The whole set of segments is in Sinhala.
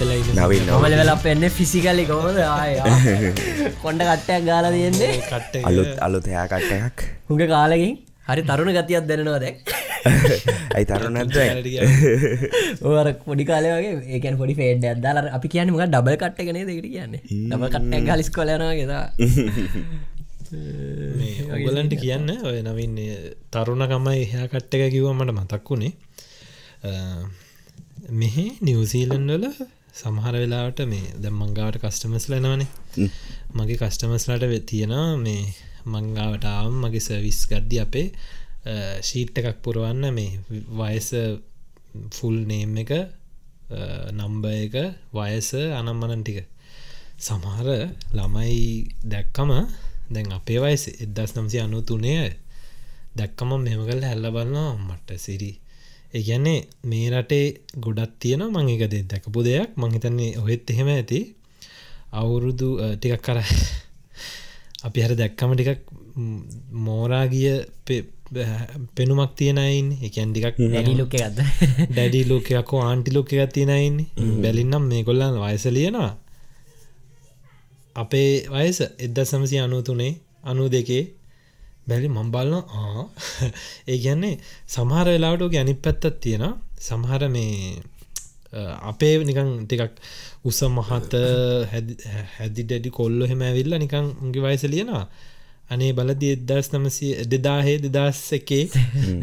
ලෙවලක්ද අද නවීන් ලෙවල්ලක් වෙලා ඉන්න නවින් නොම ලෙවලක් එන්න ෆිසිකලි ආය කොන්ඩ කට්ටයක් ගාල තියෙන්නේ කට්ට අලුත් අලුත් එයාකට්ටයක් හුඟ කාලකින් හරි තරුණ ගතියක් දැනවා දැක් ඇයි තරු නැද ඕර පොඩි කාලය වගේ ඒකන් පොඩි ෆේඩ් අදාල අපි කියන්න මක ඩබල් කට්ටගෙන දෙකට කියන්නේ ඩබ කට්ටක් ගලිස් කොලනගෙතා ඔගලන්ට කියන්න ඔය නවින් තරුණකමයි එහා කට්ට එක කිව්ව මට මතක් වුණේ මෙහෙ නිවසීලන් වල සමහර වෙලාවට මේ දැම් මංගාවට කස්ටමස් ලනවනේ මගේ කස්ටමස්ලට තියෙනවා මේ මංගාවටාම් මගේ සර්විස් ගද්දි අපේ ශීට් එකක් පුරුවන්න මේ වයස ෆුල් නේම් එක නම්බ එක වයස අනම්මනන් ටික. සමහර ළමයි දැක්කම දැන් අපේ වයස එදස් නම්සි අනු තුනය දැක්කම මෙම කල් හැල්ල බලන්නවා මට සිරි ඒගැන්නේ මේ රටේ ගොඩත් තියෙන මං එක දෙ දැකපු දෙයක්. මංහිතන්නේ ඔහෙත් එහෙම ඇති. අවුරුදු ටිකක් කර අපි හර දැක්කම ටිකක් මෝරාගිය පෙනුමක් තියෙනයින් එකන් ටිකක් ලොක ඩැඩි ලෝකයක්කෝ ආන්ටි ලෝක එකක් තියෙනයින් බැලින්නම් මේ කොල්ලන් වයස ලියනවා. අපේ වයස එද්ද සමසි අනු තුනේ අනු දෙකේ බැලි මම්බල්න ආ. ඒ ගැන්නේ සමහර වෙලාටෝ ගැනි පැත්තත් තියෙන සමහර මේ අපේ නිකං ටිකක් උස මහත හැදි ඩැඩි කොල්ලො හෙම ඇවිල්ල නිකං උගේ වයස ලියනවා. අනේ බලද එදස් නමසි දෙදාහේ දෙදස් එකේ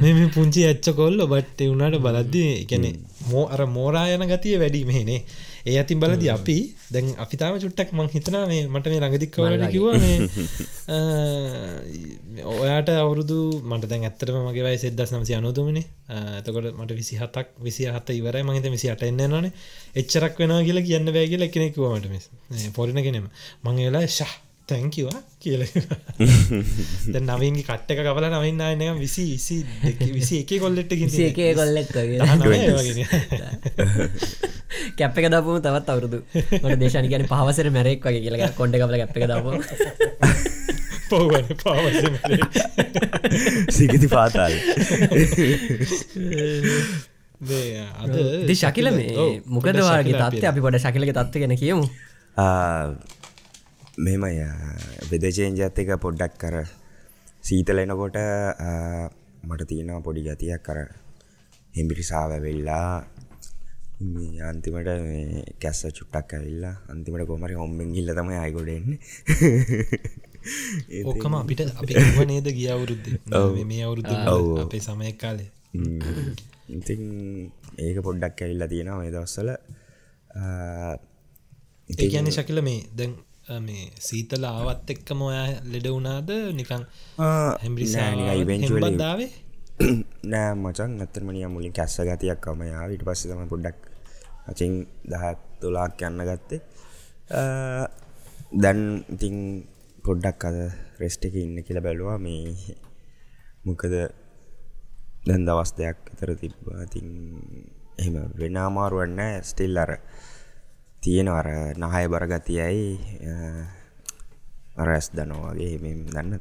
මෙම පුංචි ඇච්ච කොල්ල බට් එවුණට බලද්දී එකැනෙ මෝ අර මෝරායන ගතිය වැඩීමේනේ ඒ ඇතින් බලද අපි දැන් අපිතාම චුට්ටක් මං හිතනා මේ මට මේ ළඟදික්කවලට කිවනේ ඔයාට අවුරුදු මට දැන් ඇත්තරම මගේ සෙදස් නමසි අනුතුමනි එතකොට මට විසි හතක් විසි හත ඉවරයි. මහිත විසි අට එන්න නොනේ එච්චරක් වෙන කියලා කියන්න බෑ කියලා එකනෙකුවමට පොරින කෙනෙම මං වෙලා ශා තැංකිවා කියල. ද නවින්ගේ කට්ටක කබල නවින්න අයනක විසි විසි විසි එක කොල්ලෙට එක කොල්ලෙක් කැප් එක දපුම තවත් අවුරුදු. ට දේශන කියන පහවසර මැරෙක් වගේ කියලා. කොඩ කබල කැප් එක දපු පවන පව සිගති පාතාල්. අද ශකිල මේ මොකදවාගේ තත්ව අපි පොඩ ශකිලක තත්ව ගෙන කියමු මෙමය වෙදචේන්ජත් එක පොඩ්ඩක් කර සීතලෙනකොට මට තියෙනවා පොඩි ගතියක් කර හෙම්බිරිසාාව වෙල්ලා අන්තිමට කැස්ස චුට්ටක් ඇවිල්ලා අන්තිමට කොමරි හොම්බෙන් ගිල්ල තම අයගොඩෙන්නේ ඕකම අපිට අපි නේද ගිය අවුරුද්ධ මේ අවුරුදු අපේ සමය කාලේ. ඉතින් ඒක පොඩ්ඩක් ඇවිල්ලා තියෙනවා මේ දවස්සල ඒ ගැන ශකිල මේ දැන් මේ සීතල ආවත් එක්කම ඔයා ලෙඩ වුණාද? නිකං හැම්බිරි දාවේ නෑ මචන් අතරමනිය මුලින් කැස්ස ගතියක් කම යා විට පස්ස තම පොඩ්ඩක් අචින් දහත් තුලාක් යන්න ගත්තේ. දැන් ඉතිං පොඩ්ඩක් අද රෙස්ට එක ඉන්න කියල බැලවා. මේ මොකද දැන් දවස් දෙයක් අතර තිබ්බා. තින් එම වෙනමාරුවන්න ස්ටිල් අර තියෙන අර නහය බරගතියයි අරැස් දනවාගේ මෙම දන්න.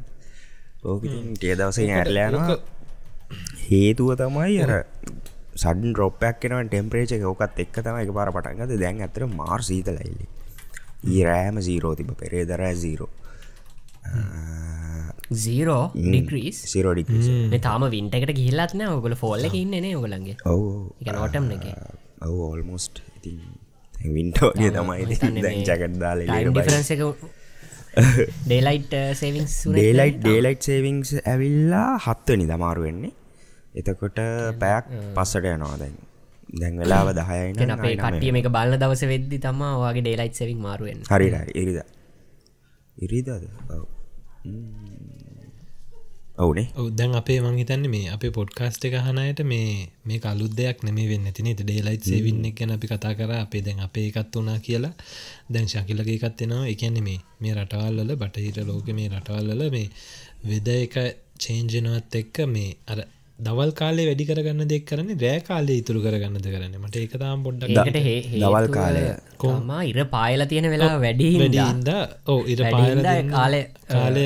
ඕකින් ටිය දවසේ ඇරලයනවා හේතුව තමයි අර සඩන් රොපයක් කෙනව ටෙම්පරේච ඕකත් එක් තම එක පාර පටන්ගත දැන් ඇතර මාර් සීතලයිල්ලි ඊරෑම සීරෝ තිබ පෙරේ දර සීරෝ සීරෝ ඩික්‍රීස් සිරෝඩික් තාම වින්ටකට ගිල්ලත්න ඔගල ෆෝල්ල එක ඉන්නන ඔගලන්ගේ ඔවු. එක නෝටම් එක. ඔවු ඕල්මෝස්ට ඉතින් වින්ටෝගේ තමයි ජකට් දාල ඩිෆරන්ස එක daylight savings daylight daylight savings ඇවිල්ලා හත්වනි දමාරු වෙන්නේ. එතකොට පැයක් පස්සට යනවා දැන්. දැන් වෙලාව දහයන අපේ කටිය මේ බලන්න දවස වෙද්දි තම වගේ ඩේලයිට් සෙවික් මාරුවෙන් හරිට ඉරිද. ඉරිදද ඔවුනේ. ඔව දැන් අපේ මංහිතන්න මේ අපේ පොඩ්කාස්ට එක හනයට මේ මේ කලුත් දෙයක් නෙමේ වෙන්න තින ඩේලයිට් සේවින්න ගැන අපි කතා කර. අපේ දැන් අපේ එකත් වනා කියලා. දැන් ශකිලගේ එකත්වෙනවා එකන්න මේ මේ රටවල්ල බටහිට ලෝක මේ රටවල්ල මේ වෙද එක චේන්ජනවත් එක්ක මේ අර දවල් කාලේ වැඩි කරගන්න දෙක් කරන්න රෑ කාලේ ඉතුරු කරගන්නද කරන්න. මට එක තාම් පොඩ්ඩක් දවල් කාලය. කොම ඉර පායල තියෙන වෙලා වැඩි වැඩින්ද ඕ ඉර පායල කාලය කාලය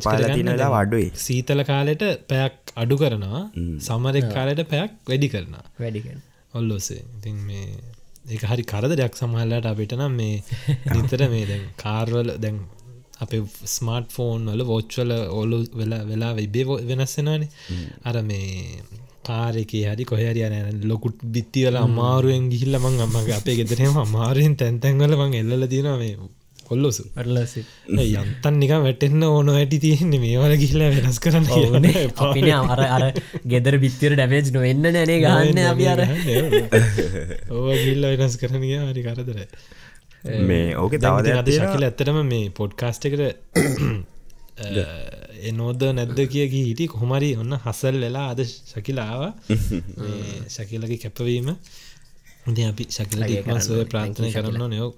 පාල තිනලා වඩුයි සීතල කාලෙට පැයක් අඩු කරනවා. සමරෙක් කාලයට පැයක් වැඩි කරනවා. වැඩිකෙන් ඔල්ලොසේ. ඉතින් මේ ඒ හරි කරදරයක් සමහල්ලට අපිට නම් මේ නිතර මේ දැන් කාර්වල දැන් අප ස්මාර්ට් ෆෝන් වල වෝච්වල ඔලු වෙලා වෙලා ඉබේ වෙනස්සෙනවානේ අර මේ කාරක හරි කොහරි යන ලොකුට් බිත්තිවල අමාරුවෙන් ගිහිල්ල මං අම්මගේ අපේ ගෙදරම අමාරුවෙන් තැන්තැන්වල මං එල්ල තින මේ කොල්ලොසු අරලසි. යන්තන් නික වැටෙන්න්න ඕන ඇටි තියෙන්නේ මේවල ගිහිල වෙනස් කරන්න අපින අර අර ගෙදර බිත්තර ඩැමේජ් නොවෙන්න නැනේ ගන්න අර. ඕ ගිල්ල වෙනස් කරනය හරි කරදර මේ ඕක තවද අද ශකිල ඇත්තරම මේ පොඩ්කාස්ට එකට එනෝද නැද්ද කිය හිටි කොහොමරි ඔන්න හසල් වෙලා අද ශකිලාව ශකිලගේ කැපවීම. ඉති අපි ශකිලගේ සුව ප්‍රාන්ථනය කරන්න නයෝ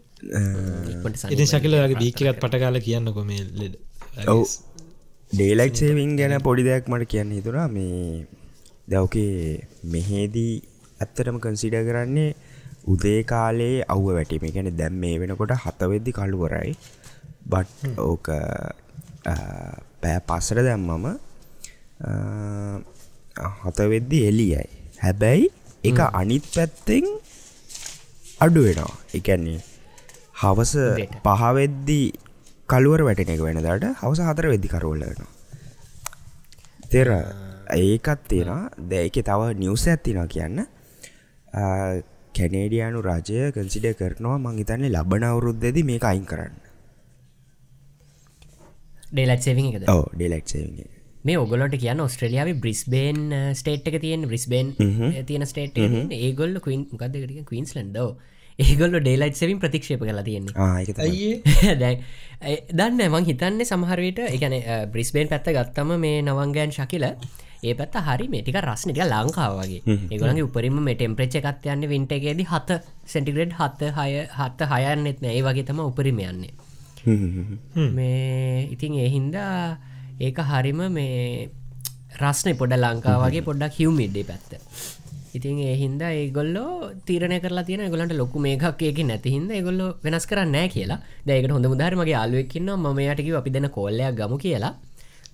ඉති ශකිලගේ දීකත් පටකාල කියන්න කොමේ ලෙඩ ඔව්. ඩේලයිට් සේවිං ගැන පොඩි දෙයක් මට කියන්න හිතුරා මේ දවකේ මෙහේදී ඇත්තටම කන්සිඩ කරන්නේ උදේ කාලේ අව්ව වැටීම. ගැන දැම් මේ වෙනකොට හතවෙද්දි කළුවරයි බට් ඕක පෑ පස්සට දැම්මම හතවෙද්දි එලියයි හැබැයි එක අනිත් පැත්තෙන් අඩු වෙනවා. එකන්නේ හවස පහවෙද්දි කළුවර වැටෙන එක වෙනදාට හවස හතර වෙද්දි කරවල්ල වෙනවා. තෙර ඒකත් තියෙන දැක තව නිවස ඇත්තිනා කියන්න කැනේඩියනු රජය කන්සිඩ කරනවා මං හිතන්නේ ලබන අවුරුද්දදි මේක අයින් කරන්න. ඩේලට් සේවිං එකද? ඕ ඩෙලෙක්් මේ ඔගලට කියන්න ඔස්ට්‍රලියාව බ්‍රිස්බේන් ස්ටේට් එක තියෙන් බ්‍රිස්බේන් තියෙන ස්ටේට් ඒගොල්ල කයින් ගදකට කවීන්ස් ලන්ඩෝ ඒගොල්ල ඩේලයිට් සෙවින් ප්‍රතික්ෂප කලා තියෙන්නේ. දැ දන්න මං හිතන්නේ සමහරයට එකන බ්‍රිස්බේන් පැත්ත ගත්තම මේ නවංගෑන් ශකිල ඒ පැත් හරි මේටික රස්නික ලංකාවගේ ඒගලගේ උපරිම මේ ටෙම්ප්‍රච් එකත් යන්න වින්ටගේද හත සෙන්ටිග්‍රඩ් හත්ත හය හත්ත හයන්නෙත් නෑ. ඒ වගේ තම උපරිම යන්නේ. මේ ඉතින් ඒහින්දා ඒක හරිම මේ රස්නය පොඩ ලංකාවගේ පොඩ්ඩක් හිවමිඩ්ඩේ පැත්ත ඉතින් ඒහින්ද ඒගොල්ලෝ තීරණ කරලා තියෙන ගොලන්ට ලොකු මේකක් ඒක නැතිහින්ද ගොල්ල වෙනස් කරන්න කියලා. දැකට හොඳ මුදහරමගේ අලුවක්කින්න ම යටකිව අපි දෙන කොල්ලයක් ගමු කියලා.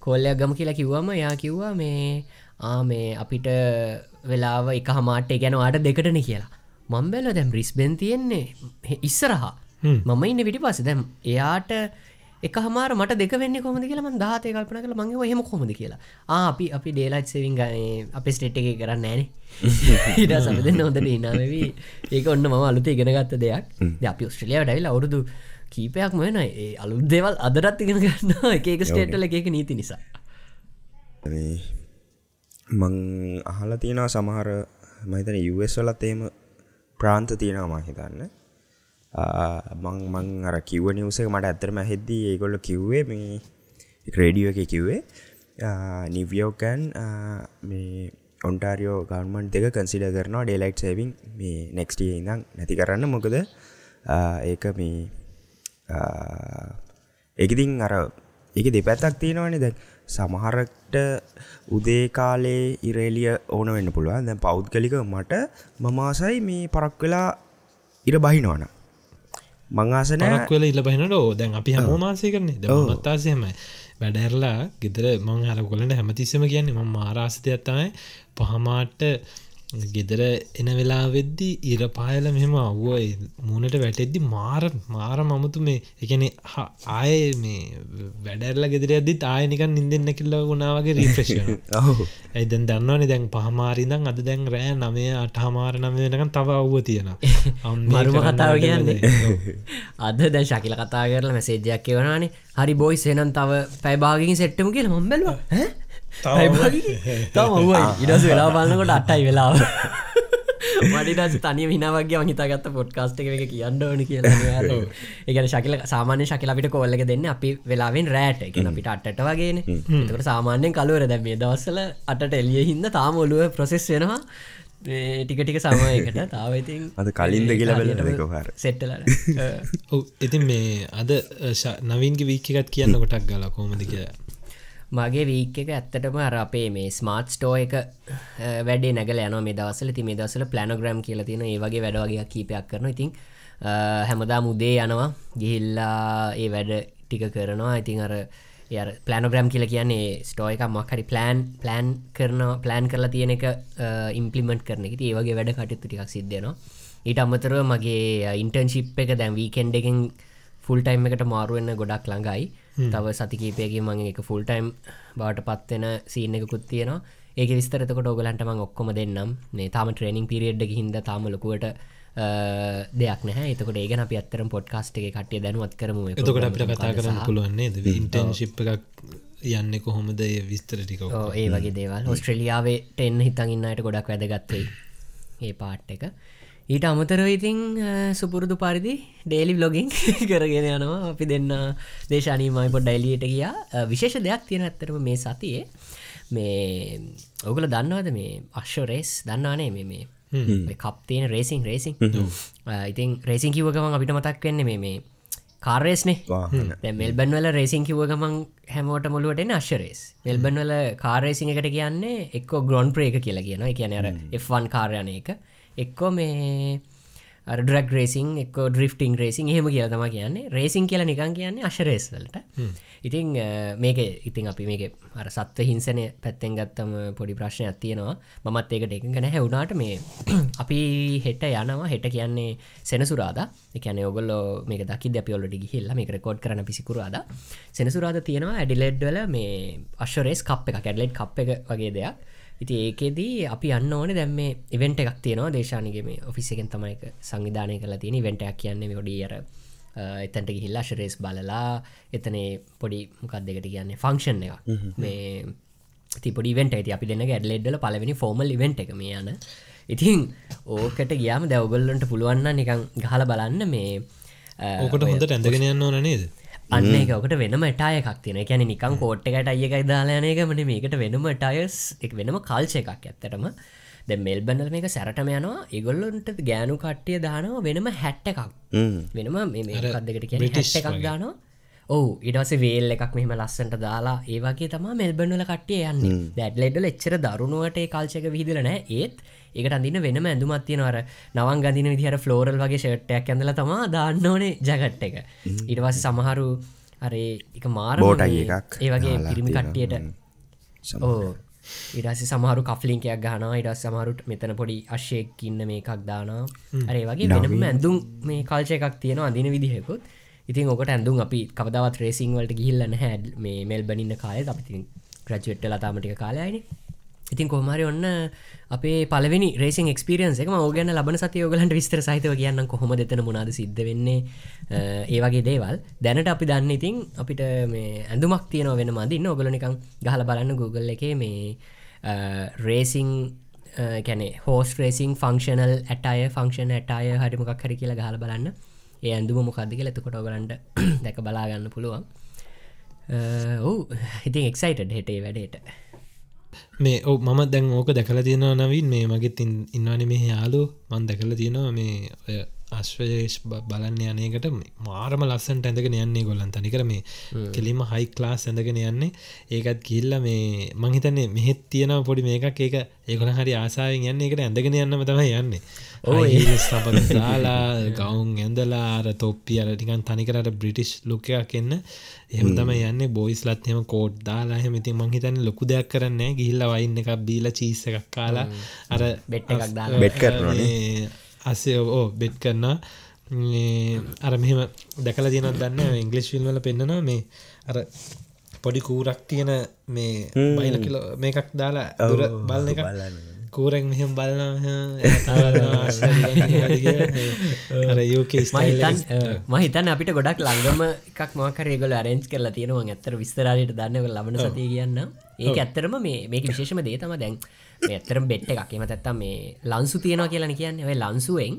කොල්ලයක් ගම කියලා කිව්වම යා කිව්වා මේ ආ මේ අපිට වෙලාව එක හමාටේ ගැන අට දෙකටන කියලා. මම්බැල දැම් බ්‍රිස්බෙන් තියෙන්නේ ඉස්සරහා. මම ඉන්න විටි පස දැම් එයාට එක හමාර මට දෙක වෙන්න කොමද කියලම දාතය කල්පන කළ මගේ හම කොමද කියලා. අපි අපි ඩේලයිට් සෙවින් අප ස්ටේට් එක කරන්න ෑනේ. ඉට සමද නොදන ඉනාවී ඒක ඔන්න ම අලුත ඉගෙනගත්ත දෙයක්. අපි ඔස්ට්‍රලියාව ඩයිල් අවුරුදු කීපයක් මෙන ඒ අලුත් දේවල් අදරත් ඉගෙන ගන්න එක ස්ටේට්ල එක නීති නිසා. මං අහලා තියෙනවා සමහර මහිතන යස් වලත් එහෙම ප්‍රාන්ත තියෙනවා මා හිතන්න මං මං අර කිව නිවසක මට ඇත්තරම හෙද්දී ඒගොල්ල කිව්වේ මේ ක්‍රේඩියෝ එක කිව්වේ නිවියෝකැන් මේ ඔන්ටාරියෝ ගර්මන්් දෙක කන්සිඩ කරනවා ඩේලයිට් සේවිං මේ නෙක්ස්ටිය ඉඳම් නැති කරන්න. මොකද ඒක මේ එකඉතින් අර එක දෙපැත්තක් තියෙනවනේ. දැ සමහරට උදේ කාලේ ඉරේලිය ඕන වෙන්න පුළුවන්. දැන් පෞද්ගලික මට මමාසයි මේ පරක් වෙලා ඉර බහිනවන මංආසන නක් වෙල ඉල්ල බහිනට දැන් අපි හම මාසය කරන්නේ. දමත්තාසයමයි වැඩැරලා ගෙදර මං හර කොලට හැමතිස්සම කියන්නේ ම මාරාසිතයත්තමයි පහමාට ගෙදර එන වෙලා වෙද්දි ඉර පායල මෙම අව්ුව මූනට වැටෙද්දි මාර මාර මමුතු මේ එකන ආය මේ වැඩැරල ගෙදර ඇදදි ආයනිකන් නිදන්න කිල්ල ගුණාවගේ රීප්‍රේෂ ඇයිදැන් දන්නවනි දැන් පහමාරිදං අද දැන් රෑ නමය අටහමාර නම වෙනකන් තව අව්ව තියෙන මරුම කතාව කියන්නේ. අද දැ ශකිල කතා කරලා මැසේජයක් කියවනානේ හරි බොයි සේනම් තව පැබාගින් සෙට්ටම කියල මොම්බැලවා තම ඉඩස වෙලා බලන්නකොට අට්ටයි වෙලාව මඩිට තනිය හිනාවගේ හිතගත්ත පොඩ්කාස්ට එක කියන්න ඕන කියල ඒගන ශකිල සාමාන්‍ය ශකිලපිට කොල්ලක දෙන්න අපි වෙලාවෙන් රෑට එක අපිට අටට වගේන. එතකට සාමාන්‍යයෙන් කලුවර දැ මේ දවස්සල අටට එලිය හින්න තාම ඔලුව ප්‍රසෙස් වෙනවා. ටික ටික සමයකට තාවඉතින් අද කලින්ද කියලා වෙලකොහර සෙට්ටල ඉතින් මේ අද නවින්ගේ වීකකත් කියන්න කොටක් ගලා කෝමදි කියලා මගේ වීක් එක ඇත්තටම අර අපේ මේ ස්මාර්ට් ස්ටෝ එක වැඩේ නැගල යන මේ දවසල ති මේ දවසල ප්ලනග්‍රම් කියල තියෙන ඒ වගේ වැඩවගේ කීපයක් කරන ඉතින් හැමදා මුදේ යනවා. ගිහිල්ලා ඒ වැඩ ටික කරනවා. ඉතින් අර ය පලනෝග්‍රම් කියල කියන්නේ ස්ටෝ එක මක්හරි ප්ලෑන් ප්ලෑන් කරන ප්ලෑන් කරලා තියෙන එක ඉම්පලිමෙන්ට් කරන එක. ඒවගේ වැඩ කටයුතු ටික් සිද්ධනවා ඊට අමතරව මගේ ඉන්ටර්න්ශිප් එක දැන් වීකෙන්ඩ එකෙන් ෆුල් ටයිම් එකට මාරුවෙන්න ගොඩක් ළඟයි. තව සතිකීපයගේ මගේ එක ෆුල් ටයිම් බාට පත්වෙන සීන එකකුත් තියෙනවා. ඒක විස්තරතකොට ඔගලන්ටම ඔක්කොම දෙන්නම්. මේ තාම ට්‍රේනිින් පිරිියඩ්ඩ හිද තාමලකුවට දෙයක් නෑ එතකට ඒගන අප අත්තරම් පොඩ්කාස්ට් එක කටිය දැනුවත් කරම. එතකොට අපිට කතා කරන්න පුළුවන්නේ ඉන්ටර්න්ශිප් එකක් යන්න කොහොමද? විස්තර ටික ඒ වගේ දේවල්. ඔස්ට්‍රලියාවට එන්න හිතන් ඉන්නයට ගොඩක් වැදගත්තේ ඒ පාට් එක ඊට අමතරව ඉතිං සුපුරුදු පරිදි ඩේලි බ්ලොගින් කරගෙන යනවා. අපි දෙන්න දේශනීමයි පොඩ් ඩයිලියට ගියා. විශේෂ දෙයක් තියෙන ඇත්තරම මේ සතියේ මේ ඔගුල දන්නවද මේ අශ්ෂරේස් දන්නානේ මේ මේ කප්තේන රේසින් රේසින් ඉතින් රේසින් කිවගමන් අපිට මතක් වෙන්න මේ මේ කාර්රේස්නේ මෙල්බන් වල රේසින් කිව ගමන් හැමෝට මුළුවට අශ්රේස් මෙල්බන් වල කාර්රේසින් එකට කියන්නේ එක්කෝ ග්‍රොන් ප්‍රේක කියලා කියන කියන අර F1 කාර්යනය එක එක්කෝ මේ ඩක් රේසින් එක් ඩ්‍රිෆ්ටිං රේසින් හෙම කියල තම කියන්නේ. රේසින් කියල නිකන් කියන්නේ අශරේස්වලට ඉතිං මේක ඉතින් අපි මේක අර සත්ව හිංසනය පැත්තෙන් ගත්තම පොඩි ප්‍රශ්නයක් තියෙනවා. මත් ඒකට එක ගැන හැවුනාට මේ අපි හෙට යනවා. හෙට කියන්නේ සෙනසුරාද. එකන ඔගොල්ලෝ මේ දකි අපියොල්ලට ගිහිල්ල මේ රෙකෝඩ් කරන පිසිකුරාද. සෙනසුරාද තියෙනවා ඇඩිලෙඩ්වල මේ අශ්වරේස් කප් එක කැඩලෙට් කප් එක වගේ දෙයක් ඉති ඒකෙදී අපි අන්න ඕන දැම්ම ඉවෙන්ට එකක් තියෙනවා. දේශානගේ මේ ඔෆිස් එකෙන් තමයික සංවිධානය කලා තියෙන වෙන්ටයක් කියන්නේ ොඩියර එතැන්ට හිල්ලා ශරේස් බලලා එතන පොඩි මොකක් දෙකට කියන්නේ ෆංක්ෂන් එක මේ තිපොඩි වෙන්ට ඇති අපි දෙන්න ඇඩලෙඩ්ල පලවෙනි ෆෝමල් ඉවෙන්ට එක මේ යන. ඉතින් ඕකට ගියාම දැවගල්ලන්ට පුළුවන්න නිකං ගහල බලන්න මේ ඕකට හොඳට ඇඳගෙන යන්න ඕන නේද අන්න එකකට වෙනම ටය එකක් තියෙන කැන නිකං කෝට්ටකට අයකයි දාලානයකමට මේකට වෙනම ටයස් එක වෙනම කල්ච එකක් ඇත්තටම. ද මෙල්බන්නල මේක සැරටම යනවා. ඉගොල්ලොන්ට ගෑනු කට්ටිය දානවා වෙනම හැට්ට එකක්. වෙනම මේකක්දකට කිය හෙට් එකක් දානවා. ඕ ඉඩස වේල් එකක් මෙහම ලස්සට දාලා ඒවාගේ තම මෙල්බන්නල කට්ටිය යන්න. දැඩ්ලෙඩ්ඩල එච්චර දරුණුවට කාල්චක විදිලනෑ ඒත් ඒකට අඳන්න වෙනම ඇඳුමත් තියෙනවර නවන් ගදින විදිහර ෆලෝරල් වගේ ෂට්ටයක් ඇඳල තමා දාන්න ඕනේ ජගට්ට එක. ඉටවස් සමහරු අරේ එක මාර බෝට එකක් ඒ වගේ පිරිමි කට්ටියට. ඕ ඉරස සමහරු කෆලින්කයක් ගහන ඉඩ සමහරුට මෙතන පොඩි අශ්‍යයක්කින්න මේකක් දානා අරේ වගේ වෙනම ඇඳුම් මේ කල්චය එකක් තියෙන අදින විදිහෙකුත්. ඉතින් ඔකට ඇඳුම් අපි කවදාවත් රේසිං වලට ගිහිල්ලන්න හැඩ මේ මෙල් බනින්න කාය අපි ක්‍රචුවට්ට ලතාමටික කාලයයිනේ ඉතින් කොහමරි ඔන්න අපේ පලවෙනි රේසින් එක්ස්පිරියන්ස එක ඕගන ලබන සති යෝගලන්ට විස්තර සහිතව කියන්න කොහොම දෙතන මුණද සිද්ධ වෙන්නේ. ඒවගේ දේවල්. දැනට අපි දන්න ඉතින් අපිට මේ ඇඳුමක් තියන වෙන මදින්න ඔගලනිකං ගහල බලන්න Google එක මේ රේසිං කැනෙ හෝස් රේසින් ෆංක්ෂනල් ඇටය ෆංක්ෂන් ඇටය හරිමකක් හරි කියලා ගහල බලන්න. ඒ ඇඳුම මොකක්දි කියල එතකොට ඔගලන්ට දැක බලාගන්න පුළුවන්. ඔවු. ඉතින් එක්සයිට හෙටේ වැඩේට. මේ ඔ මම දැන් ඕක දැකල තියෙනවා නවින් මේ මගෙත් ඉන්නවන මේ යාලු මන් දැකල තියෙනවා මේ අශ්වයේෂ් බලන්න යනයකට මාරම ලස්සන්ට ඇඳගෙන යන්නේ ගොල්ලන් තනිකර මේ කෙලිම හයි ලාස් ඇඳගෙන යන්නේ. ඒකත් කිල්ල මේ මංහිතන්නේ මෙහෙත් තියෙනව පොඩි මේකක්. ඒක ඒකොන හරි ආසාාවෙන් යන්නේ. එකට ඇඳගෙන යන්නම තමයි යන්නේ ස්ථපන දාලා ගවුන් ඇඳලා අර තොප්පි අර ටිකන් තනිකරට බ්‍රිටිෂ් ලොකයක් එන්න. එහම තම යන්න. බොයිස්ලත් එම කෝඩ් දාලා හමති මංහිතන්න ලොකු දෙයක් කරන්න ගිහිල්ල වයින්න එකක් බීල චීස එකක් කාලා අර බෙට් අසේ ඕ බෙට් කරන්නා අර මෙහෙම දැකල තියනත් දන්න ඉංගලිස් ිල්වල පෙන්න්නනවා මේ අර පොඩි කූරක් තියෙන මේ බයිල කිලෝ මේකක් දාලා දුර බලන එක කූරෙක් මෙහම බලන මහිතන් අපිට ගොඩක් ළඟම එකක් මකරේගල අරෙන්ච් කරලා තියෙනවා. ඇත්තර විස්තරාලයට දන්නව ලබන සතිය කියන්න. ඒක ඇත්තරම මේ මේක විශේෂම දේ තම දැන් ඇත්තරම් බෙට්ට එකක්. එම ඇත්තම් මේ ලන්සු තියෙනවා කියලන කියන්නේ. ඔය ලන්සුවෙන්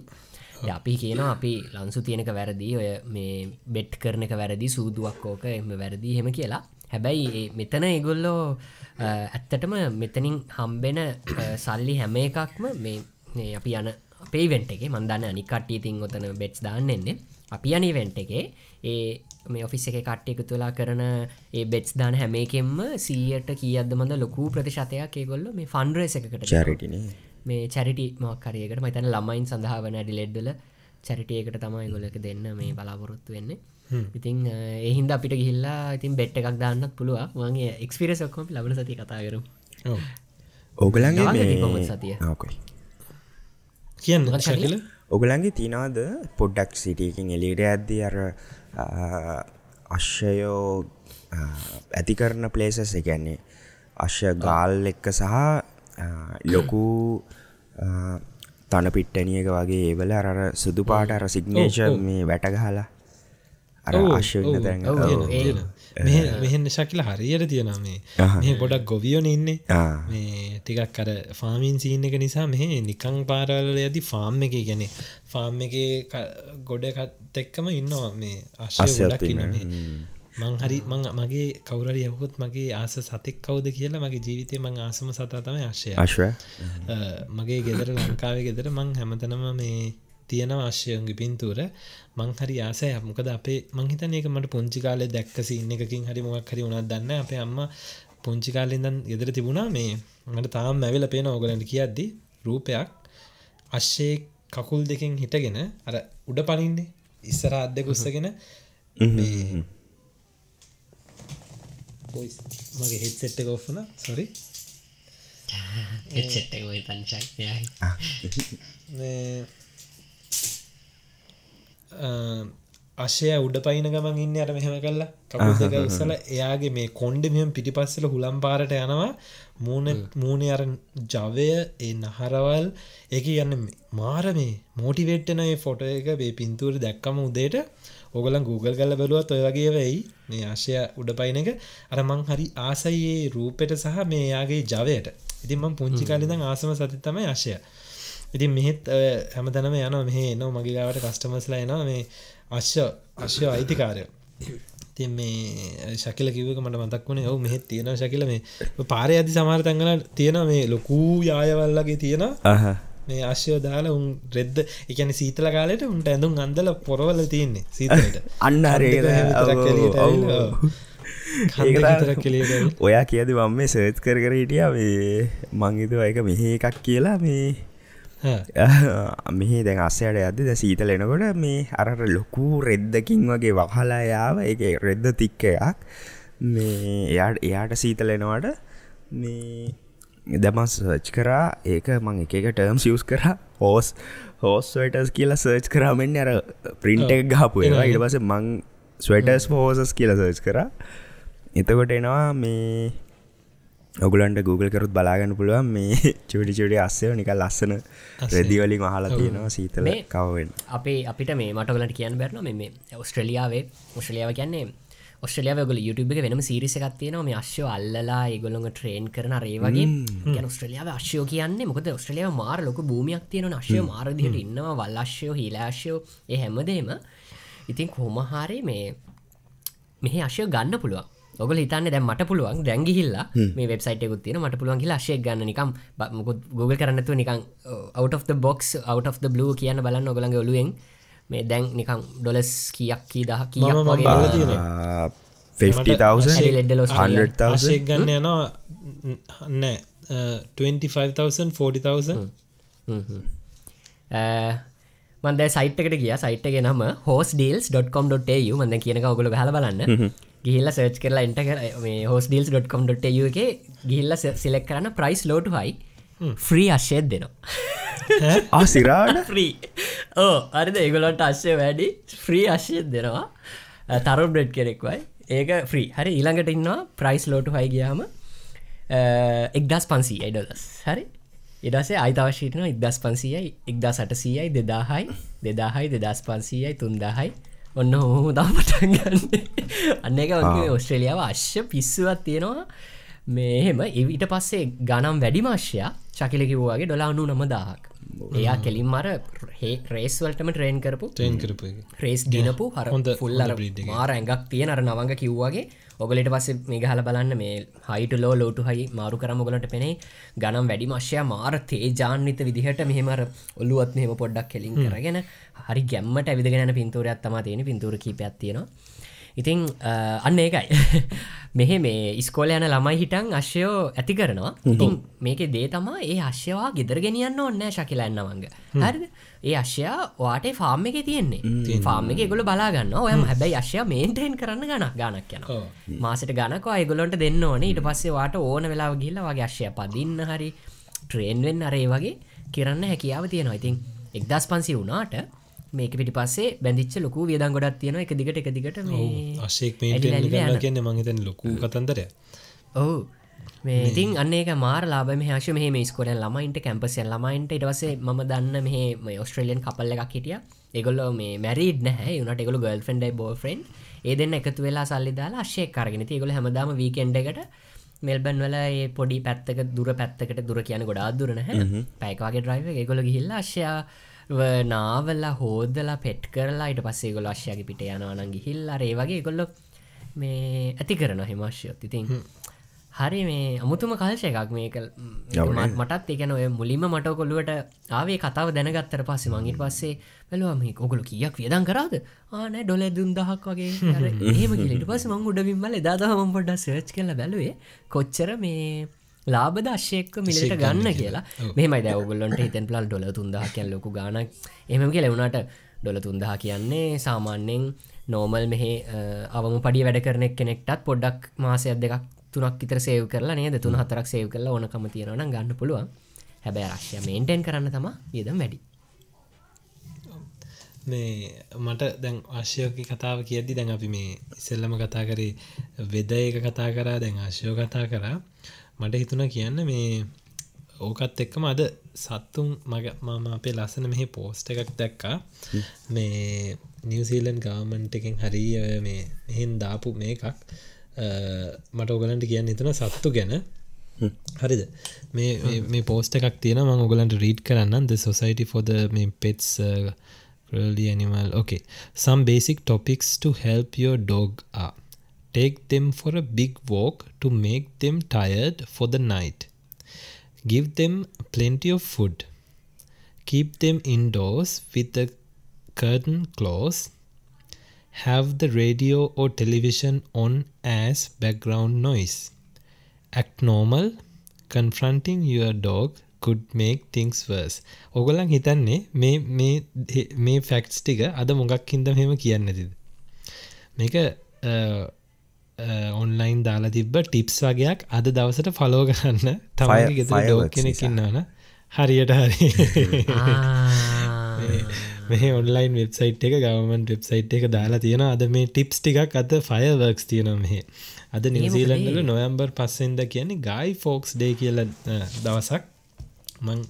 අපි කියනවා අපි ලන්සු තියෙනක වැරදි. ඔය මේ බෙට් කරන එක වැරදි. සූදුවක් ඕක එම වැරදි හෙම කියලා හැබැයි මෙතන ඉගොල්ලෝ ඇත්තටම මෙතනින් හම්බෙන සල්ලි හැම එකක්ම මේ අපි යන පේවෙන්ට එක මන්දන්න අනිකට්ටිය තින් ඔතන බෙට්ස් දාන්න එන්නේ. අපි යන වෙන්ට එක ඒ මේ ඔෆිස් එක කට්ටයක තුලා කරන ඒ බෙට්ස් දාන හැම එකෙන්ම සීයට කියද මඳ ලොකු ප්‍රතිශතයක් ඒගොල්ල මේ ෆන්ඩරස එකකට චරිටින මේ චරිටි මක්කරයකට මතන ළමයින් සඳහාවන ඩිලෙඩ්ඩල චරිටියකට තමයි ගොලක දෙන්න මේ බලාපොරොත්තු වෙන්නේ ඉතින් එහින්ද අපිට ගිහිල්ලා ඉතින් බෙට් එකක් දාන්නත් පුළුව වගේ එක්ස්පිරසක්කොම ලබන සති කතා කරු ඔව්. ඕගලන්ගේ සතිය? කියන්න ශකිල? ඔගලන්ගේ තිනාද පොඩ්ඩක් සිටියකින් එලියට ඇද්දී අර අශ්‍යයෝ ඇති කරන පලේසස් එකන්නේ අශ්‍ය ගාල් එක්ක සහ ලොකු තන පිට්ටනියක වගේ ඒවල අර සුදු පාට අර සිග්නේෂ මේ වැටගහලා අර ඔව්. ඒ- මෙහෙන්න ශකිල හරියට තියෙන මේ. මේ ගොඩක් ගොවියෝන ඉන්නේ. මේ ටිකක් කර ෆාමීන් සීන එක නිසා මෙහ නිකං පාරවල ඇති ෆාම් එක ගැන ෆාම් එක ගොඩකත් එක්කම ඉන්නවා මේ ගොඩක් ඉන්න. මේ. හරි මං මගේ කවුරරි යහොත් මගේ ආස සතෙක් කවුද කියලා මගේ ජීවිතය මං ආසම සතා තම අශ්‍යය අශ්ව අ, මගේ ගෙදර ලංකාව ගෙදර මං හැමතනම මේ තියෙන අවශ්‍යයන්ගේ පින්තූර. මං හරි ආසය. මොකද අපේ මංහිතන එක මට පුංචි කාලේ දැක්ක සින්න එකකින් හරි මොක් හරි උනත් දන්න අපේ අම්ම පුංචි කාලෙන්දන් ගෙදර තිබුණා මේ. මට තාම් ඇවිල පේන ඕගලට කියද්දි රූපයක් අශ්‍යය කකුල් දෙකින් හිටගෙන අර උඩ පනින්නේ ඉස්සර අද්දෙ කුස්සගෙන මේ මගේ හෙත්සෙට්ට ගෝෆන සොරි එච්චෙට්ට තංශක් මේ අශය උඩ පයින ගමන් ඉන්න අර මෙහෙම කල්ලා කපු දෙක ඉස්සල එයාගේ මේ කොන්්ඩ මෙහම පිටිපස්සල හුළම් පාරට යනවා. මූුණ මූුණේ අර ජවය ඒ නහරවල් එක යන්න මාර මේ මෝටිවේට්ටන ෆොට එක වේ පින්තුර දැක්කම උදේට ඔගලන් Google කල්ල බැලුවත් ඔය වගේ වෙයි. මේ ආශය උඩ පයින එක. අර මං හරි ආසයේ රූපෙට සහ මේ යාගේ ජවයට. ඉතින් මං පුංචි කාලිදං ආසම සති තමයි ආශය ඉතින් මෙහෙත් ඔය හැමතැනම යන මෙහ එනවා මගේ ගාවට කස්ටමස්ලා එනවා මේ අශ්‍ය අශ්‍ය අයිතිකාරය. තින් මේ ශකිල කිවක මට මතක් වුණේ ඔවු මෙහෙත් තියෙන ශකිල මේ පාරය අධි සමාර තැන්ගල තියෙන මේ ලොකූ යායවල්ලගේ තියෙන මේ අශ්‍යෝ දාලා උන් රෙද්ද එකන සීතල කාලට උන්ට ඇඳුම් අන්දල පොරවල තියෙන්නේ සීතලට. අන්න ඔයා කියද මම මේ සර්ච් කර කර හිටිය මේ මංගිතු එක මෙහ එකක් කියලා මේ මෙහි දැන් අස්සයට ඇද ද සීතල එනකොට මේ අරට ලොකු රෙද්දකින් වගේ වහලා යාව. එක රෙද්ද තික්ක එකක් මේ එයාට එයාට සීතලෙනවට මේ දමන් සර්ච් කරා. ඒක මං එක ටර්ම් සියස් කර. හෝස් හෝස් වටස් කියලා සර්ච් කරාමෙන් අර ප්‍රින්ට එක ඒවා. ඉට පස මං ස්වටස් හෝසස් කියලා සර්ච් කර. එතකොට එනවා මේ ඔගුලන්ට Google කරුත් බලාගන්න පුළුවන් මේ චුටි චුටි අස්සය නික ලස්සන රෙදිවලින් මහලා තියෙනවා සීතල කවෙන් අපේ අපිට මේ මටගලට කියන්න බැරන මේ ඔස්ට්‍රලියාවේ ඔස්ට්‍රලියාව කියන්නේ ඔස්ට්‍රලියාව ගල YouTube එක වෙනම සිරිස එකත්තියනවා මේ අශ්‍යෝ අල්ලලා ඒගොල්ලොඟ ට්‍රේන් කරන රේ වගේ. ගැන ඔස්ට්‍රලියාව අශ්‍යෝ කියන්නේ මොකද? ඔස්ට්‍රලියාව මාර ලොක භූමියක් තියෙන අශ්‍යය මාරදිහට ඉන්නවා වල්ලශ්‍යෝ හිලාශ්‍යෝ ඒ හැමදේම ඉතින් කොමහාරි මේ මෙහ අශ්‍ය ගන්න පුළුවන් ඔගල හිතන්න දැ මට පුළුවන් දැන්ගිහිල්ලා මේ වෙබ්සයිට එකකුත් තියෙන මට පුළුවන් කියලා ශය ගන්න නිකම් මුකුත් Google කරන්නතු නිකං out of the box out of the blue කියන්න බලන්න ඔගලගේ ඔලුවෙන් මේ දැන් නිකම් ඩොලස් කියක් කී දහ කියක් මම වගේ බලලා බලන්න. තියෙනවා. 50,000 100,000 ආශයක් ගන්න යනවා. නෑ 25,000 40,000 හ්ම්. හ්ම්. අ, මන්ද සයිට්කට ගිය. සයිට්ගේ නම හෝස් ඩල්ස්.com.ු මඳ කියනක ඔගොල හල බලන්න ගිහිල්ල සර්ච් කරලා එන්ට කර මේ හෝස් ඩල්ස්.com.ු එක ගිහිල්ල සිලෙක් කරන්න ප්‍රයිස් ලෝට හයි ෆ්‍රී අශ්‍යයත් දෙනවා. ආසිරාට ්‍රී ඕ අරිද ඒගොලොන්ට අශ්‍යය වැඩි. ෆ්‍රී අශ්‍යයත් දෙනවා. තරු බ්‍රෙඩ් කෙනෙක්වයි. ඒක ෆ්‍රී හරි ඊළඟට ඉන්නවා ප්‍රයිස් ලෝට හයි ගියාම එක්දස් පන්සී අයිඩොලස් හරි? ඉඩසේ අයිතවශීටන ඉදස් පන්සීයයි එක්දා සටසීයයි දෙදාහයි දෙදාහයි දෙදස් පන්සීයයි තුන්දාහයි ඔන්න හොහම දමටගන්න අන්න එක වගේ ඔස්ට්‍රලියාව අශ්‍ය පිස්සුවත් තියෙනවා. මෙහෙම එවිට පස්සේ ගනම් වැඩිමාශ්‍යයා චකිලකිවවාගේ ඩොලානු නම දාහක් එයා කෙලින් මර රේස්වල්ටම ට්‍රේන් කරපු. ට්‍රේන් කරපු එක. රේස් දිනපු හර හොඳ- ෆුල් අර හොඳ breed එක. මාර ඇඟක් තියෙන අර නවංග කිව්වාගේ ඔගලට පස්සේ මේ ගහල බලන්න මේ හයිට ලෝ ලෝටු හයි මාරු කරම ගොලට පෙනේ. ගනම් වැඩි මශ්‍යය මාර තේජාන්විත විදිහට මෙහෙමර ඔල්ලුවත් මෙහෙම පොඩ්ඩක් කෙලින් කරගෙන හරි ගැම්මට ඇවිදගෙන පින්තුරයක් තම තියෙන පින්තුර කීපයක් තියෙනවා. ඉතිං අන්න ඒකයි. මෙහෙ මේ ඉස්කෝල යන ළමයි හිටන් අශ්‍යයෝ ඇති කරනවා. ඉතින් මේක දේ තමා ඒ අශ්‍යවා ගෙදර ගෙනියන්න ඔන්නෑ ශකිලන්නවංග හරිද? ඒ අශ්‍යයා වාට ෆාර්ම් එක තියෙන්නේ. ෆාර්ම් එක ගොල බලාගන්න ඔයම හැබැයි අශ්‍ය මේන්ටෙන් කරන්න ගනක් ගනක් යන මාසට ගනක අයගොලොන්ට දෙන්න ඕනේ. ඉට පස්සේ වාට ඕන වෙලාව ගිල්ල වගේ අශ්‍යය පදින්න හරි ට්‍රේන්වෙන් අරේ වගේ කරන්න හැකියාව තියෙනවා. ඉතින් එක්දස් පන්සි වුණාට මේක පිටි පස්සේ බැඳිච්ච ලොකු වියදන් ගොඩත් තියෙන එක දිගට එක දිගට අශයෙක් මේ කියන්න මහිතන ලොකු කතන්දරය ඔහු මේ ඉතින් අන්නේක මාර ලාබ හශ මේ ස්කොර ළමයින්ට කැම්පසියන් ළමයින්ට. ඉටවසේ ම දන්න මේ ඔස්ට්‍රලියන් කපල්ල එකක් හිටිය. එගොල්ල මේ මැරිඩ් නැහැ. යුනට එකගොල ගල් ෆෙන්ඩයි බෝෆරෙන්් ඒ දෙන්න එකතු වෙලා සල්ලි දාලා අශ්‍යය කරගෙන ගොල හැමදාම වීකෙන්ඩ එකට මෙල්බන් වල ඒ පොඩි පැත්තක දුර පැත්තකට දුර කියන ගොඩා දුරන හැ පැයිකාගේ ඩ්‍රයිව එකගොල ගිහිල්ලා අශ්‍යයා නාවල්ලා හෝදලා පෙට් කරලා ඉට පස්සේ ගොල අශ්‍යගේ පිට යනවනන් ගිහිල්ලා ඒ වගේ ගොල්ලො මේ ඇති කරන හිමශ්‍යයොත් ඉතින් හරි මේ අමුතුම කල්ශය එකක් මේක. මටත් එකන ඔය මුලින්ම මට කොල්ලුවට ආවේ කතාව දැනගත්තර පස්සේ මංගිට පස්සේ බැලවා මේ ඔගොලු කියක් වියදන් කරාද? ආනෑ ඩොල දුන්දහක් වගේ. ඒම කිලට පස මං උඩවින්මල දාදහම පොඩ්ඩ සර්ච් කල බැලුවේ කොච්චර මේ ලාබද අශ්‍යයෙක්ක මිලට ගන්න කියලා. මෙමයි දැවගොල්ලොන්ට හිතන් පලල් ඩොල තුන්දහ කියල් ලොකු ගානක් එහම කියලෙවුණට ඩොල තුන්දහ කියන්නේ සාමාන්‍යෙන් නෝමල් මෙහෙ අවම පඩි වැඩ කරනෙක් කෙනෙක්ටත් පොඩ්ඩක් මාසයක් දෙකක් තුනක් ඉතර සේව් කරලා නේද? තුන හතරක් සේව් කරලා ඕනකම තියෙනවන ගන්න පුළුවන්. හැබැ රශ්‍ය මේන්ටෙන් කරන්න තම ඒදම් වැඩි. මේ මට දැන් ආශ්‍යයෝක කතාව කියද්දි දැන් අපි මේ ඉසෙල්ලම කතා කරේ වෙද එක කතා කරා දැන් ආශ්‍යයෝ කතා කරා මට හිතුන කියන්න මේ ඕකත් එක්කම අද සත්තුම් මග මම අපේ ලස්සන මෙහි පෝස්ට එකක් දැක්කා. මේ නිවසීලන් ගාමන්ට එකෙන් හරි මේ මෙහෙන් දාපු මේ එකක් මට ඔගලන්ට කියන්න හිතන සත්තු ගැන. හරිද? මේ පෝස්ට එකක් තියෙන ම ඔගලන්ට රීඩ් කරන්න society for the මේ cruelty animal. Okay. Some basic topics to help your dog are Take them for a big walk to make them tired for the night. Give them plenty of food. Keep them indoors with the curtain closed. Have the radio or television on as background noise. Act normal. Confronting your dog could make things worse. ඔගොල්ලන් හිතන්නේ මේ මේ මේ ෆැක්ට්ස් ටික අද මොකක් හින්දා මෙහෙම කියන්නේ නැතිද? මේක ඔන්ලයින් දාලා තිබ්බ ටිප්ස් වගේයක් අද දවසට ෆලෝ කරන්න. තමයි ගෙත ඩෝ කෙනෙකින්නවන හරියට හරි. මේ ඔන්ලයින් වෙබ්සයිට් එක ගවමන් වෙබ්සයිට් එක දාලා තියෙන අද මේ ටිප්ස් ටිකක් අද ෆයවර්ක්ස් තියෙන මෙහේ. අද නිවසීලන්ඩල නොයම්බර් පස්සෙන්ද කියන්නේ ගයි ෆෝක්ස් ඩේ කියල දවසක්. මං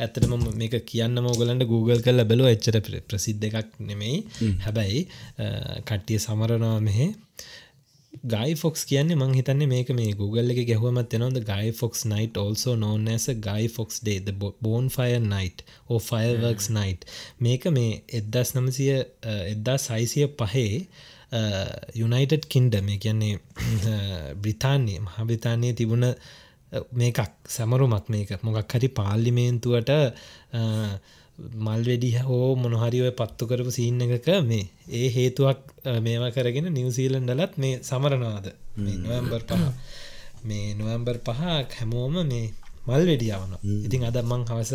ඇත්තටම මේක කියන්න මෝගලන්ට Google කල් බැලෝ එච්චර ප්‍රසිද්ධ එකක් නෙමෙයි. හැබැයි කට්ටිය සමරනවා මෙහේ ගයි ෆොක්ස් කියන්නේ මං හිතන්නේ මේක මේ Google එක ගැහුවමත් එනවද Guy Fawkes night also known as Guy Fox Day. The bonfire night or fireworks mm. night. මේක මේ එද්දස් නමසිය එද්දා සයිසිය පහේ යුනයිටඩ් කින්ඩ මේ කියන්නේ බ්‍රිතාන්‍ය මහබ්‍රිතානය තිබුණ මේකක් සැමරුමක් මේක. මොකක් හරි පාල්ලිමේන්තුවට මල් වෙඩි හෝ මොනහරි ඔය පත්තු කරපු සීන් එකක මේ ඒ හේතුවක් මේවා කරගෙන නිවසීලන්ඩලත් මේ සමරනවාද? නොවම්බර් පහ. මේ නොවම්බර් පහක් හැමෝම මේ මල් වෙඩියාවන ඉතින් අද මං හවස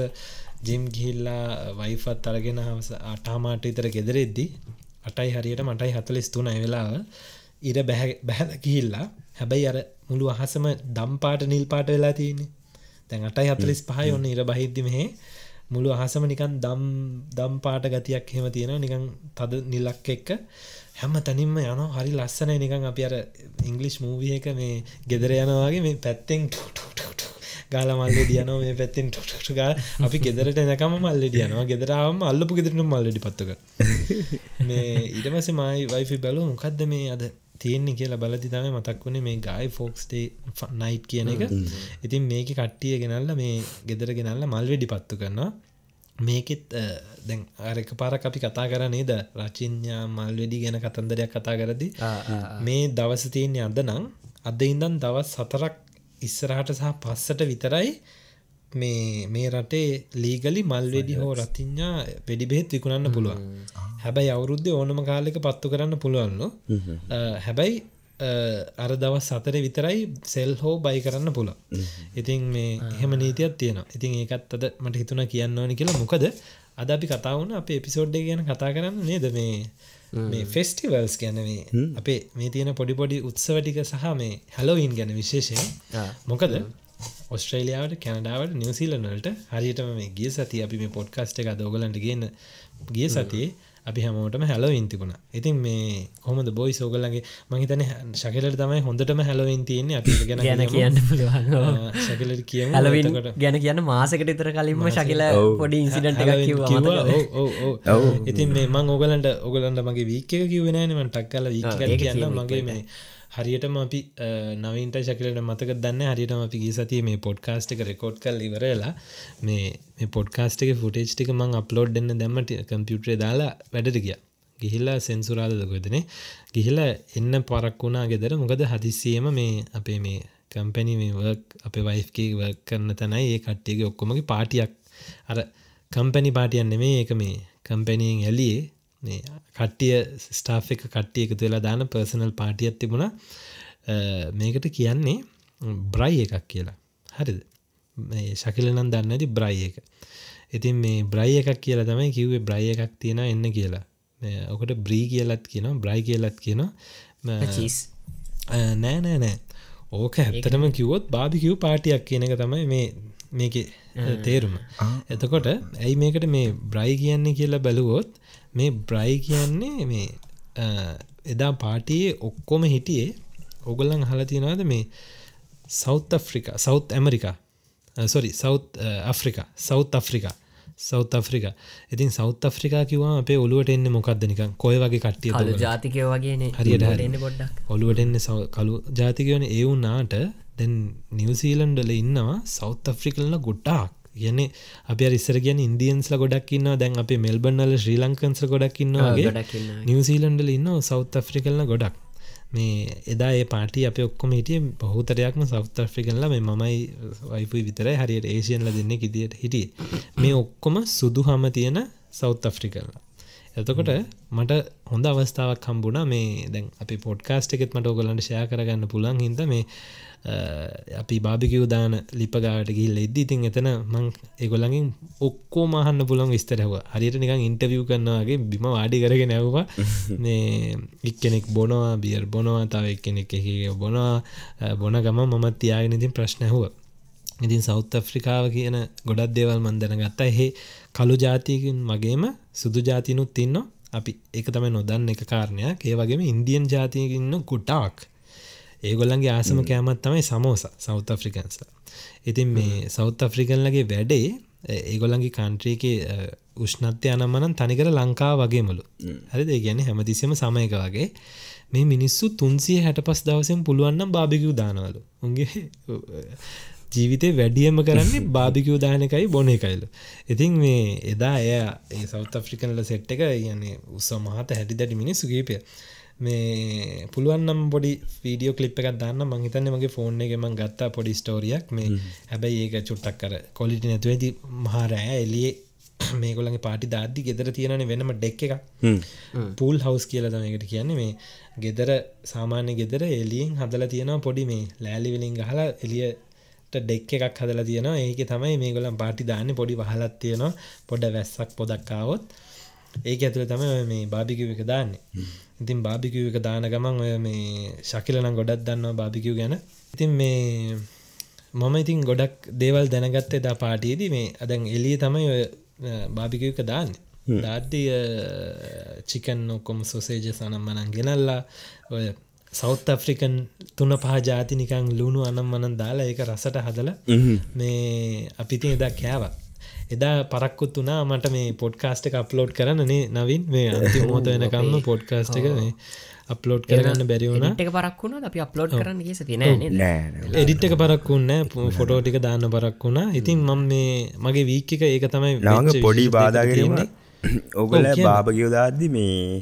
ජිම් ගිහිල්ලා වයිෆත් අරගෙන හවස අටාමාට ඉතර ගෙදරෙද්දි අටයි හරියට මටයි හතලිස් තුන වෙලාව ඉර බැහැල ගිහිල්ලා හැබැයි අර මුළු අහසම දම්පාට නිල් පාට වෙලා තියන්නේ. තැන් අටයි හතලිස් පහයි ඔන්න ඉර බහිද්දි මෙහේ මුළු අහසම නිකන් දම් දම් පාට ගතියක් හෙම තියෙන නිකන් තද නිලක් එක්ක හැම තනින්ම යන හරි ලස්සනයි. නිකන් අපි අර ඉංගලිෂ් මූවිය එක මේ ගෙදර යනවාගේ මේ පැත්තෙන් ගාල මල්ල දියනෝ මේ පැත්තෙන් ටොට ගා අපි ගෙදරට එනකම මල්ල දියනවා ගෙදරාවම අල්ලපු ගෙදරන මල්ලඩි පත්තක මේ ඉටමස මයි වයිෆි බැලු මොකක්ද මේ අද තියෙන්නේ කියලා බලදි තම මතක් වුණේ මේ ගයි ෆෝක්ස්ටේ නයිට් කියන එක. ඉතින් මේක කට්ටිය ගෙනල්ල මේ ගෙදර ගෙනල්ල මල් වෙඩි පත්තු කරනවා. මේකෙත් දැන් ආරක පාරක් අපි කතා කර නේද? රචින්ඥා මල් වෙඩි ගැන කතන්දරයක් කතා කරදි මේ දවස තියන්නේ අද නං අද ඉඳන් දවස් සතරක් ඉස්සරහට සහ පස්සට විතරයි මේ මේ රටේ ලීගලි මල්වෙඩි හෝ රතිඥා වෙඩි බෙහෙත් විකුණන්න පුළුවන්. හැබැයි අවුරුද්ධ ඕනම කාලෙක පත්තු කරන්න පුළුවන්ලු හැබැයි අර දවස් සතර විතරයි සෙල් හෝ බයි කරන්න පුළ ඉතින් මේ එහෙම නීතියක් තියෙනවා. ඉතින් ඒකත් අද මට හිතුන කියන්න ඕනි කියලා. මොකද අද අපි කතාවුණ අප එපිසෝඩ්ඩ ගැන කතා කරන්න නේද? මේ මේ ෆෙස්ටිවල්ස් ගැන මේ අපේ මේ තියෙන පොඩිපොඩි උත්සවටික සහ මේ හැලෝයින් ගැන විශේෂය මොකද ඔස්ට්‍රේලියාවට කැනඩාවට නිවසිීලනලට හරියටම මේ ගිය සති අපි මේ පොඩ්කස්ට එක දෝගලන්ට ගන්න ගිය සතියේ අපි හැමෝටම හැලෝයින් තිබුණ. ඉතින් මේ කොමද බොයි සෝගලගේ මහිතන ශකලට තමයි හොඳටම හැලෝයින් තියන්නේ. අපි ගැන ගැන කියන්න ශකලට කිය හැලවින් ගැන කියන්න මාසකට ඉතර කලින්ම ශකිල පොඩි ඉන්සිඩට ඉතින් මේ මං ඕගලන්ට ඔගලන්ට මගේ වීකක කිවෙනෑනම ටක් කල වී කියන්න මගේ මේ හරියටම අපි නවින්ට ශකලට මතක දන්න හරියටම අපි ගී සතිය මේ පොඩ්කාස්ට් එක රෙකෝඩ් කල් ඉවරලා මේ මේ පොඩ්කාස්ට් එක ෆුටේජ් ටික මං අප්ලෝඩ් දෙන්න දැම්මට කම්පියුටරේ දාලා වැඩට ගිය. ගිහිල්ලා සෙන්සුරාදකොදන ගිහිලා එන්න පරක් වුණා ගෙදර. මොකද හදිසියම මේ අපේ මේ කම්පැනි මේ වර්ක් අපේ වයිෆ්ගේ වක් කරන්න තැනයි ඒ කට්ටියගේ ඔක්කොමගේ පාටියක් අර කම්පැනි පාටියන් නෙමේ ඒක මේ කම්පැනියෙන් ඇලියේ. මේ කට්ටිය ස්ටාෆ් එක කට්ටිය එකතු වෙලා දාන පර්සනල් පාටියත් තිබුණ. මේකට කියන්නේ බ්‍රයි එකක් කියලා. හරිද? ශකිලනම් දන්න ඇති බ්‍රයි එක. ඉතින් මේ බ්‍රයි එකක් කියලා තමයි කිව්වේ බ්‍රයි එකක් තියෙන එන්න කියලා. ඔකට බ්‍රී කියලත් කියන බ්‍රයි කියලත් කියන නෑ නෑ නෑ. ඕක ඇත්තටම කිව්වොත් බාධිකිව් පාටියක් කියන එක තමයි මේ මේක තේරුම. එතකොට ඇයි මේකට මේ බ්‍රයි කියන්නේ කියලා බැලුවොත් මේ බ්‍රයි කියන්නේ මේ එදා පාටියේ ඔක්කොම හිටියේ ඔගොල්ලන් හලතිනවාද මේ south Africa south America sorry south Africa south Africa south Africa ඉතින් සෞත් අෆ්‍රිකා කිවා අපේ ඔලුවට එන්න මොකක්ද නිකන්? කොය වගේ කට්ටිය ජාතිකය වගේ හරියට ඔලුවට එන්න කලු ජාතිකයන. ඒ වුනාට දැන් නිවසීලන්ඩල ඉන්නවා සෞත් අෆ්‍රිකල්ල ගොඩ්ඩාක් කියන්නේ අපි රිස්සර කියන ඉන්දියන්ස්ල ගොඩක්න්න දැන් අප මෙල්බන්නල ශ්‍රී ලංකන්ස ගොඩක්කින්නවාගේ නිවසීලන්ඩල ඉන්න සෞත් ෆ්‍රිකල්න ගොඩක් මේ එදා ඒ පාටි අප ඔක්කොම හිටිය බහතරයක්ම සෞත් ෆ්‍රිකල්ල මේ මමයි වයිපු විතර හරියට ඒසියන්ල දෙන්න ඉදිට හිටිය. මේ ඔක්කොම සුදු හම තියෙන සෞත් අෆ්‍රිකල්ලා එතකොට මට හොඳ අවස්ථාවක් හම්බුණ. මේ දැන් අපි පොඩ්කාස්ට එකෙත් මට ඔගලන්ට ෂයා කරගන්න පුළන් හිද මේ අපි බාභිකව දාන ලිපගාට ගිල් එද්දි ඉතින් එතන මං එගොලඟින් ඔක්කෝ මහන්න පුළන් විස්තරහව හරියට නිකං ඉන්ටවිය් කරනවාගේ බිම වාඩි කරගෙන නැව්වා මේ එක්කෙනෙක් බොනවා බියර් බොනවා තව එක්කෙනෙක් එක බොනවා. බොන ගම මමත් තියාගෙන ඉතින් ප්‍රශ්නැහුව ඉතින් සෞත් අෆ්‍රිකාව කියන ගොඩක් දේවල් මන්දන ගත්තා එහෙ කළු ජාතියකින් වගේම සුදු ජාතිනුත් තින්න අපි එක තමයි නොදන්න එක කාරණයක්. ඒ වගේම ඉන්දියන් ජාතියකින්න කුටාක් ඒගොල්ලන්ගේ ආසම කෑමත් තමයි සමෝස සෞත් අෆ්‍රිකන්ස්ලා ඉතින් මේ සෞත් අෆ්‍රිකන්ලගේ වැඩේ ඒගොල්ලන්ගේ කන්ට්‍රීක උෂ්ණත්ය අනම්මනන් තනිකර ලංකා වගේමලු හරි ඒ ගැන හැමතිස්සම සමයක වගේ. මේ මිනිස්සු තුන්සිය හැට පස් දවසෙන් පුළුවන්නම් බාභිකව් දානවලු. උන්ගේ ජීවිතය වැඩියම කරන්නේ බාභිකව් දානකයි බොන එකයිල ඉතින් මේ එදා එය ඒ සෞත් අෆ්‍රිකනල සෙට් එක කියන්නේ උත්ස මහත හැටි දැටි මිනිස්සු ගේපය මේ පුළුවන්නම් පොඩි වීඩියෝ කලිප් එකක් දන්න. මංහිතන්න මගේ ෆෝන් එකම ගත්තා පොඩි ස්ටෝරියක් මේ හැබැයි ඒක චුට්ටක් කර කොලිටි නැතුව ඇති මහරෑ එලියේ මේගොලගේ පාටි දාද්දි ගෙදර තියෙනන වෙනම ඩෙක් එක පූල් හවස් කියල තමයකට කියන්නේ. මේ ගෙදර සාමාන්‍ය ගෙදර එලියෙන් හදල තියෙනවා පොඩි මේ ලෑලිවිලින් ගහලා එලියට ඩෙක් එකක් හදලා තියෙනවා. ඒක තමයි මේ ගොලන් පාටි දාන්න. පොඩි වහලත් තියෙනවා. පොඩ වැස්සක් පොදක්කාවොත් ඒක ඇතුළ තම මේ බාභිකිව එක දාන්නේ ඉතින් බාභිකිව එක දාන ගමන් ඔය මේ ශකිලනම් ගොඩක් දන්නවා බාභිකිව් ගැන. ඉතින් මේ මම ඉතින් ගොඩක් දේවල් දැනගත්තේ දා පාටියේදී මේ අදැන් එලිය තමයි ඔය බාභිකිව එක දාන්න. දාද්දිය චිකන් ඔක්කොම සොසේජ සනම් මනන් ගෙනල්ලා ඔය සෞත් අප්‍රිකන් තුන පහ ජාතිනිකං ලුණු අනම් මනන් දාලා ඒක රසට හදල මේ අපිතින් එදා කෑවක් එදා පරක්කුත් වනා මට මේ පොඩ්කාස්ට එක අප්ලෝඩ් කරන්නේ නවින්. මේ අන්ති මෝත වෙනකම්ම පොඩ්කාස්ට එක මේ අප්ලෝඩ් කරගන්න බැරිවුණ එක පරක්ුණ අපි අප්ලෝඩ් කරන්න ගෙස තින එඩිට් එක පරක්කුන්න ෆොටෝ ටික දාන්න පරක් වුණා. ඉතින් මම මේ මගේ වීක් එක ඒක තමයි නාග පොඩි බාධාගරීම ඔගල බාභගයෝදාද්දි මේ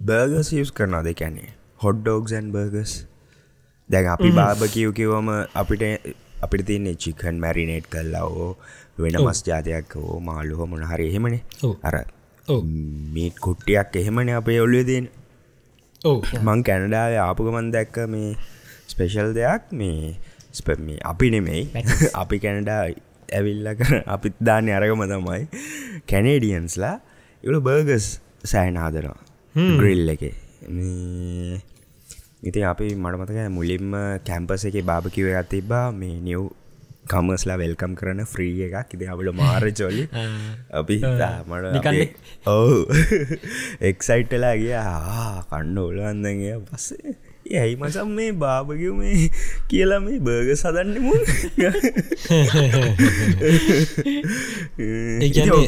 බර්ගස් යස් කරනා දෙකැන්නේ හොඩ්ඩෝග්සන් බර්ගස් දැන් අපි බාභ කිව් කිවම අපිට අපිට තියන්නේ චිකන් මැරිනේට් කල්ලා ඕ වෙන මස් ජාතියක් හෝ මාළුහ මොනහරි එහෙමනේ. අර. මීට් කුට්ටියක් එහෙමන අපේ ඔල්ලුව දෙන මං කැනඩාව ආපුගමන් දැක්ක මේ ස්පෙෂල් දෙයක්. මේ ස්ප මේ අපි නෙමෙයි. අපි කැනඩා ඇවිල්ල කර අපිත් දාන්න අරගම තමයි. කැනේඩියන්ස්ලා ඉවල බර්ගස් සෑනාදනවා ග්‍රිල් එක. ඉති අපි මටමතක මුලින්ම කැම්පස එක බාභකිව ඇතිබා මේ නිව් කමස්ලා වෙල්කම් කරන ෆ්‍රී එකක්. ඉති අපට මාර චොලි අපි මට ඔවු. එක්සයිට්ටලා ගිය. කණ්ඩ ඔලුවන්දගේ පස්සේ. ඇයි මසම් මේ බාභගව මේ කියලා මේ බර්ග සදන්නමු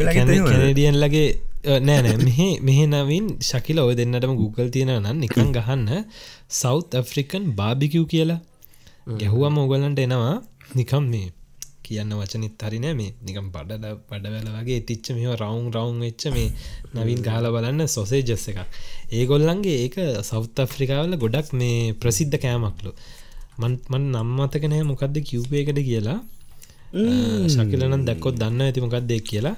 කැනඩියන්ලගේ නෑනෑ මෙහෙ මෙහෙ නවින් ශකිල ඔය දෙන්නටම Google තියෙන නම් නිකං ගහන්න සෞත් ඇෆ්‍රිකන් බාබිකව් කියලා. ගැහුවම ඔගලන්ට එනවා නිකම් මේ කියන්න වචනිත් හරිනෑ මේ නිකම් පඩ පඩවැල වගේ තිච්ච මෙ රවුන් රවුන් වෙච්ච මේ නවින් ගහල බලන්න සොසේ ජස්ස එකක්. ඒගොල්ලන්ගේ ඒක සෞත් අප්‍රිකාවල ගොඩක් මේ ප්‍රසිද්ධ කෑමක්ලු. මන් නම්මතක නෑ මොකක්ද කිව්පයකට කියලා. ශකිලනම් දැක්කොත් දන්න ඇති මොකක්දෙක් කියලා.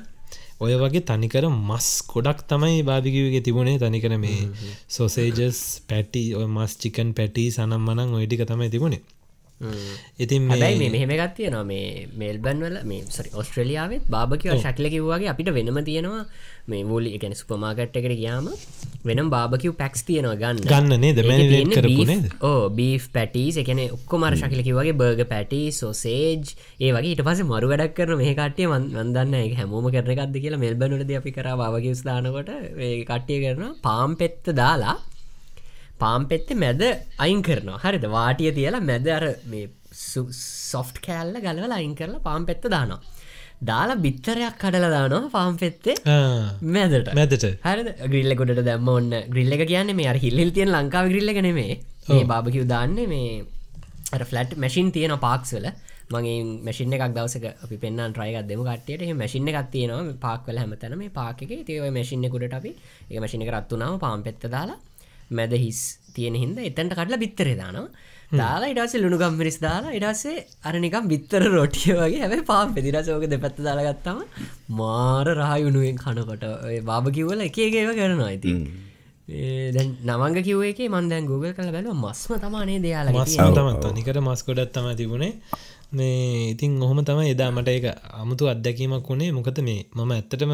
ඔය වගේ තනිකර මස් ගොඩක් තමයි භාභිකිවගේ තිබුණේ. තනිකර මේ සෝසේජස් පැටි ඔය මස් චිකන් පැටි සනම් මනං ඔයිටික තමයි තිබුණේ ඉතින් හැබයි මේ මෙහෙම ගත්තිය න මේ මෙල්බන් වල මේ සරි ඔස්ට්‍රලියාවත් බාභකිව ශක්ල කිව්වාගේ අපිට වෙනම තියෙනවා. මේ වූලි එකන සුපමාගට් එකට ගියාම වෙනම් බාභකිව් පැක්ස් තියෙනවා ගන්න. ගන්න නේද? ඕ බී් පැටිස් එකන ඔක්කොමර ශකිලකි වගේ බර්ග පැටි සෝසේජ් ඒ වගේ. ඊට පස මරු වැඩක් කරන මේ කට්ටිය වන්දන්න එක හැමෝම කරනකක්ද කියලා මෙල්බනුලද අපි කර බාවගේ ස්ථානකොට කට්ටිය කරන පාම් පෙත්ත දාලා පාම්පෙත්ත මැද අයින් කරනවා. හරිද? වාටිය තියලා මැද අර මේ සොෆ්ට් කෑල්ල ගලවල අයින් කරලා පාම්පෙත්ත දානවා. දාලා බිත්තරයක් කඩල දානවා පාම්පෙත්තේ මැදට. මැදට. හරි ග්‍රිල්ල ගොඩට දැම්ම ඔන්න ග්‍රිල්ල එක කියන්නේ මේ අර හිල්ල තියන ලංකාව ග්‍රිල්ල නෙමේ මේ බාභකිව් දාන්නේ මේ අර ෆලට් මැසින් තියෙන පාක්ස්වල මගේ මැසින එකක් දවසක අපි පෙන්න්න ට්‍රයිකක් දෙම කටයට මැසින එකක් තියෙනවා. පාක්වල හැමතැන මේ පාක තිව මැසින්නෙකුට අපි ඒ මසින එක රත්තුනාව පාම්පෙත්ත දාලා මැද හිස් තියෙන හින්ද එතැන්ට කටලා බිත්තරේ දානවා. දාලා ඉඩසේ ලුණු ගම්මිරිස් දාලා ඉඩසේ අරනිකම් බිත්තර රොටිය වගේ හැබයි පාම් පෙදිරසෝක දෙපැත්ත දාලාගත්තම මාර රහයුණුවෙන් කනකොට බාබ කිව්වල එක ඒව කරනවා ඉති දැන් නමංග කිව්ව එක මන්දැන් Google කළ බැලුව මස්ම තමානේ දෙයාල මස් තමත් නිකට මස් ගොඩත් තම තිබුණේ. මේ ඉතින් ඔහොම තම එදා මට එක අමුතු අත්දැකීමක් වුණේ මොකත මේ මම ඇත්තටම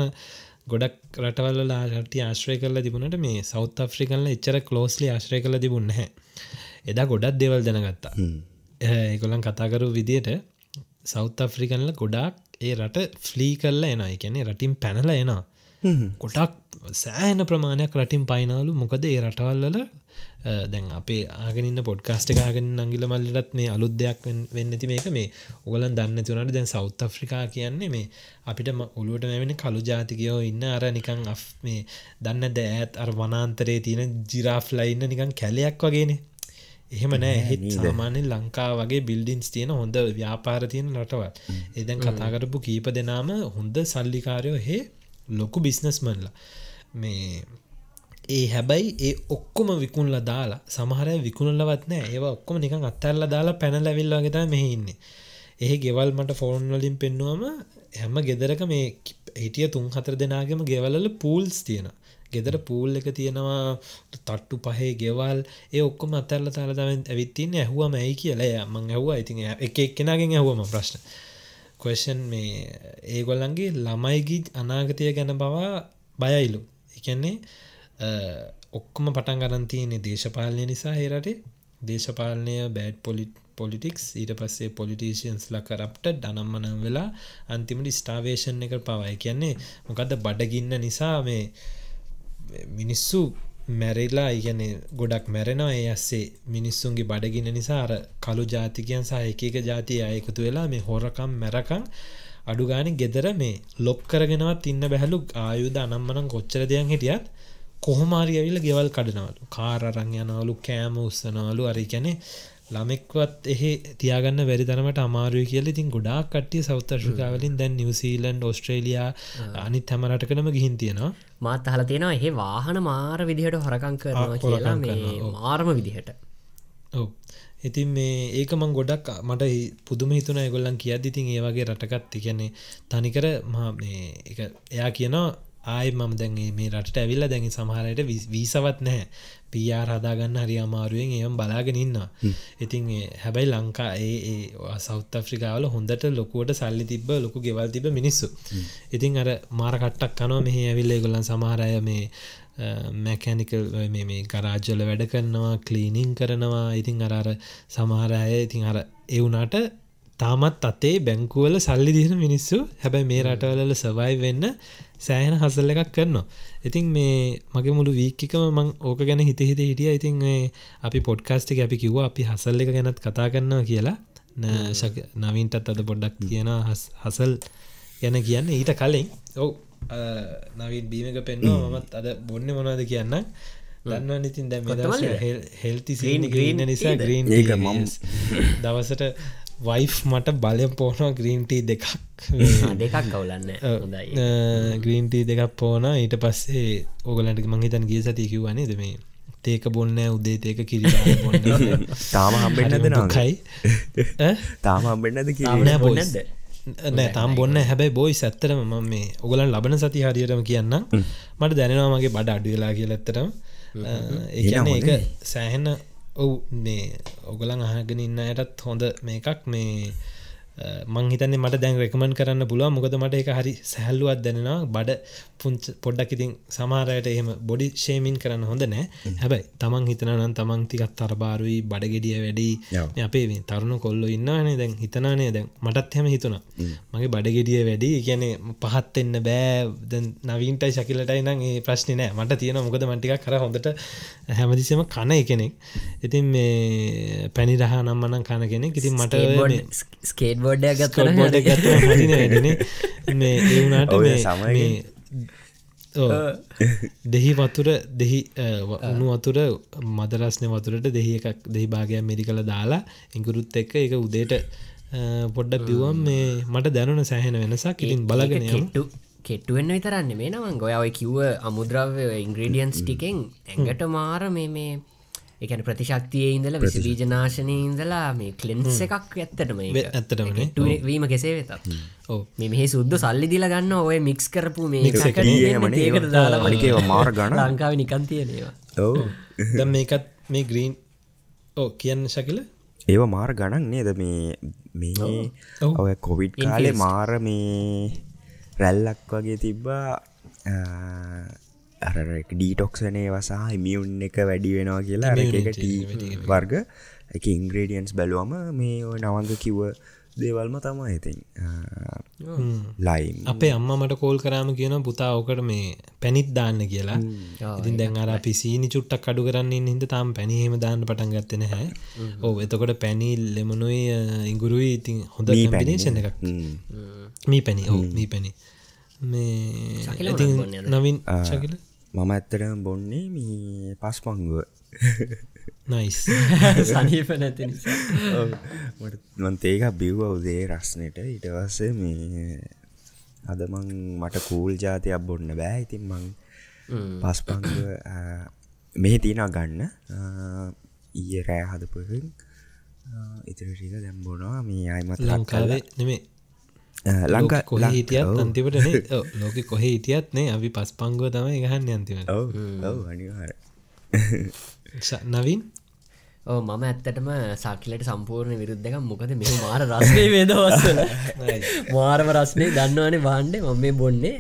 ගොඩක් රටවල්ලා රටි ආශ්‍රය කරල තිබුණට මේ සෞත් අප්‍රිකල්ල එච්චර කලෝස්ලි ආශ්‍රය කල තිබුන්න හැ එදා ගොඩක් දෙවල් දැනගත්තා. ඒකොලන් කතාකරු විදියට සෞත් අප්‍රිකන්ල ගොඩක් ඒ රට ෆ්ලී කරලා එනවා. එකැනෙ රටින් පැනල එනවා. ගොඩක් සෑහන ප්‍රමාණයක් රටින් පයිනාලු මොකද ඒ රටවල්ලල දැන් අපේ ආගනන්න පොඩ්කාස්ට කාගෙන අංගිල මල්ලටත් මේ අලුත් දෙයක් වෙන්න ඇති මේක. මේ ඔගලන් දන්න තුනට දැන් සෞත් අප්‍රිකා කියන්නේ මේ අපිට ඔලුවට මෙවෙන කළු ජාතිකයෝ ඉන්න. අර නිකං මේ දන්න දෑත් අර වනාන්තරේ තියෙන ජිරාෆ්ලයින්න නිකන් කැලයක් වගේනේ. එහෙම නෑ. හෙත් සාමාන්‍ය ලංකා වගේ බිල්ඩින්ස් තියෙන හොඳ ව්‍යාපාර තියෙන රටවල්. එදැන් කතාකරපු කීප දෙනාම හොඳ සල්ලිකාරයෝ හේ ලොකු බිස්නස්මන්ල මේ ඒ හැබැයි ඒ ඔක්කොම විකුණල දාලා සමහරය විකුණලවත් නෑ. ඒවා ඔක්කොම නිකන් අත්තල්ල දාලා පැන ලැවිල්වාගෙත මෙහින්නේ ඒ ගෙවල් මට ෆෝන් වලින් පෙන්නුවම හැම ගෙදරක මේ හිටිය තුන් හතර දෙනාගම ගෙවලල පූල්ස් තියෙන ගෙදර පූල් එක තියෙනවා තට්ටු පහේ ගෙවල්. ඒ ඔක්කොම අතරල තාල තම ඇවිත්තින්න ඇහුවම ඇයි කියලා. මං ඇහවා. ඉතින් එක එක්කෙනගෙන් ඇහුවම ප්‍රශ්න. කොෂන් මේ ඒගොල්ලන්ගේ ළමයිගි අනාගතය ගැන බවා බයයිලු. එකන්නේ ඔක්කොම පටන් ගරන්තියන්නේ දේශපාලනය නිසා හේරටේ දේශපාලනය බෑඩ් පොලිට් පොලිටික්ස් ඊට පස්සේ පොලිටීසියන්ස් ල කරප්ට ඩනම්මනම් වෙලා අන්තිමට ස්ටාවේෂන් එක පවයි කියන්නේ මොකක්ද බඩගින්න නිසා මේ මිනිස්සු මැරෙලා ඉගැන ගොඩක් මැරෙනවා. ඒ ඇස්සේ මිනිස්සුන්ගේ බඩගින්න නිසා අර කළු ජාතිකයන් සහ එකක ජාතිය අයකුතු වෙලා මේ හොරකම් මැරකං අඩුගාන ගෙදර මේ ලොක් කරගෙනවත් ඉන්න බැහලු. ආයුද අනම්මනම් කොච්චර දෙයක් හිටියත් කොහොමාරි ඇවිල ගෙවල් කඩනවලු. කාරරං යනවලු කෑම උස්සනවලු. අරි කැනෙ ළමෙක්වත් එහ තියාගන්න වැරි තරමට අමාරුව කියල ඉතින් ගොඩාක් කට්ටිය සෞතර්ශිකාවලින් දැන් නිවසීලන්ඩ් ඔස්ට්‍රේලයා අනිත් හැමරටකනම ගිහින් තියෙනවා. මාත් හල තියෙනවා එහේ වාහන මාර විදිහට හොරකං කරනවා කියලා මේ මාර්ම විදිහට. ඔව. ඉතින් මේ ඒක මං ගොඩක් මට පුදුම හිතුන ගොල්ලන් කියද ඉතින් ඒවගේ රටකත් කියන්නේ තනිකර එක එයා කියනවා ආය මම දැන්ගේ මේ රට ඇවිල්ල දැඟි සමහරයට වීසවත් නැහැ. පියාර හදාගන්න හරි අමාරුවෙන් එයම් බලාගෙන ඉන්නවා. ඉතින් හැබැයි ලංකා ඒ සෞත් අප්‍රිකාවල හොඳට ලොකුවට සල්ලි තිබ ලොකු ගෙවල් තිබ මිනිස්සු. ඉතින් අර මාර කට්ටක් කනෝ මෙහ ඇවිල්ල ගොලන් සමහරය මේ මැකැනිකල් මේ ගරාජ්ජල වැඩ කරනවා කලීනිං කරනවා. ඉතින් අරර සමහරය ඉතින් අර එවුනාට තාමත් අතේ බැංකුවල සල්ලි දින මිනිස්සු. හැබැයි මේ රටවලල සවයි වෙන්න සෑහෙන හසල්ල එකක් කරනවා. ඉතින් මේ මගේ මුළු වීක්කිකම මං ඕක ගැන හිත හිත හිටිය. ඉතින් අපි පොඩ්කාස්ටික අපි කිව්ව අපි හසල්ල එක ගැනත් කතා කරන්නවා කියලා. නවින්ටත් අද පොඩ්ඩක් කියන හසල් ගැන කියන්න. ඊට කලින් ඔව් නවින් බීමක පෙන්වා මමත් අද බොන්න මොනවද කියන්න. දන්න ඉතින් දැ හෙල්ති ග්‍රීන නිසා ග්‍රීන් දවසට වයිෆ් මට බලය පෝන ග්‍රීන්ටී දෙකක්. දෙකක් ගවලන්න ග්‍රීන්ටී දෙකක් පෝන ඊට පස්සේ ඕගලන්ට මංහිතන් ගිය සති කිව්වනේ දෙ මේ? තේක බොන්න උදේ තේක කිරි තාම හම්බෙන්න්නද කයි තාම හම්බෙන්න්නද කිරන බොන්නද නෑ තාම් බොන්න හැබැයි බොයි සැත්තරම ම මේ ඔගලන් ලබන සති හරියටම කියන්න මට දැනවාමගේ බඩ අඩුවෙලා කියලත්තරම ඒ ඒක සෑහෙන්න ඔවු මේ ඔගලන් අහගෙන ඉන්න අයටත් හොඳ මේකක් මේ මංහිතන්නේ මට දැන් රෙකමන් කරන්න පුළුව මොකද මට එක හරි සැහල්ලුවත් දැනෙනවා. බඩ පුංච පොඩ්ඩක් ඉතින් සමාරයට එහෙම බොඩි ශේමින් කරන්න හොඳ නෑ. හැබැයි තමන් හිතනනම් තමන්තිකත් තරබාරුයි බඩගෙඩිය වැඩි. අපේ තරුණු කොල්ලො ඉන්නනේ දැන් හිතනානේ දැන් මටත් හැම. හිතුනා මගේ බඩගෙඩිය වැඩි. ගැන පහත්වෙන්න බෑ. නවීන්ටයි ශකිලටයි නම් ඒ ප්‍රශ්න නෑ. මට තියෙන මොකද මටික කර හොඳට හැමදිසම කන එකනෙක් ඉතින් මේ පැණි රහ නම් මනන් කන කෙනෙක්. ඉතින් මට ස්කේඩ් බෝඩ්ඩ ගත්ත බෝඩ ගත්ත වැඩන මේ ඒවුනාට සමය දෙහි වතුර දෙහි උනු වතුර මදරස්නය වතුරට දෙහි එකක් දෙහි භාගයක් මිරි කළ දාලා ඉංකුරුත් එක්ක එක උදේට පොඩ්ඩක් බිවම් මේ මට දැනුන සෑහෙන වෙනසක් ඉතින් බලගෙන කෙට්ටු කෙට්ටුවෙන්න විතරන්න මේ නමන් ගොයාව කිව්ව අමුද්‍රව්‍ය ඉංග්‍රඩියන්ස් ටිකෙන් ඇඟට මාර මේ මේ එකන ප්‍රතිශක්තිය ඉඳල විසිබීජනාශනය ඉඳලා මේ කලෙන්ස් එකක් ඇත්තටම ඇත්තටම වීම කෙසේ වෙතත්. මෙහි සුද්ද සල්ලි දිල ගන්න ඔය මික්ස් කරපු මේ ඒකට දාලා මනිකේ මාර ගණ ලංකාව නිකන් තියනවා ඔව. ද මේකත් මේ ග්‍රීන් ඕ කියන්න ශකිල. ඒව මාර ගණන් නේද? මේ මේ ඔය කොවිඩ් කාලේ මාර මේ රැල්ලක් වගේ තිබ්බා අර ඩීටොක්සනේ වසා මියුන් එක වැඩි වෙනවා කියලා එකට වර්ග එක ඉංග්‍රේඩියන්ස් බැලුවම මේ නවංග කිව්ව දේවල්ම තමා ඇතින් ලයින් අපේ අම්ම මට කෝල් කරාම කියන පුතා ඕකට මේ පැනිත් දාන්න කියලා. ඉතින් දැන් අර අපි සීනි චුට්ටක් අඩු කරන්න හිද තාම් පැනීම දාන්න පටන් ගත්තන හැ ඕ එතකොට පැනිල් ලෙමනුයි ඉංගුරුයි ඉතින් හොඳ පැනේෂන එකක්. මී පැණි ඕ මී පැණි. මේ නවින් ශකිල මම ඇත්තටම බොන්නේ මේ පස් පංගුව නයිස් සනීප නැති මන්තේක බිව්ව උදේ රස්නයට ඉටවස්සේ මේ අදමං මට කූල් ජාතියක් බොන්න බෑ. ඉතින් මං පස් පංගුව මෙහි තියෙන ගන්න. ඊය රෑ හදපකින් ඉතිරික දැම්බොනවා මේ අයිමත් ලංකාවේ නෙමේ ලංකා කොහ හිටියත් අන්තිවට ලෝක කොහ හිටියත් නේ අපි පස් පංගුව තමයි ගහන්න අනිවාර නවින්? ඕ මම ඇත්තටම සක්ලට සම්පූර්ණ විරුද්ධක මොකද මෙ මාර රස්නේ වේදවස්සල මාරම රස්නේ දන්නවනේ බාන්්ඩ මම මේ බොන්නේ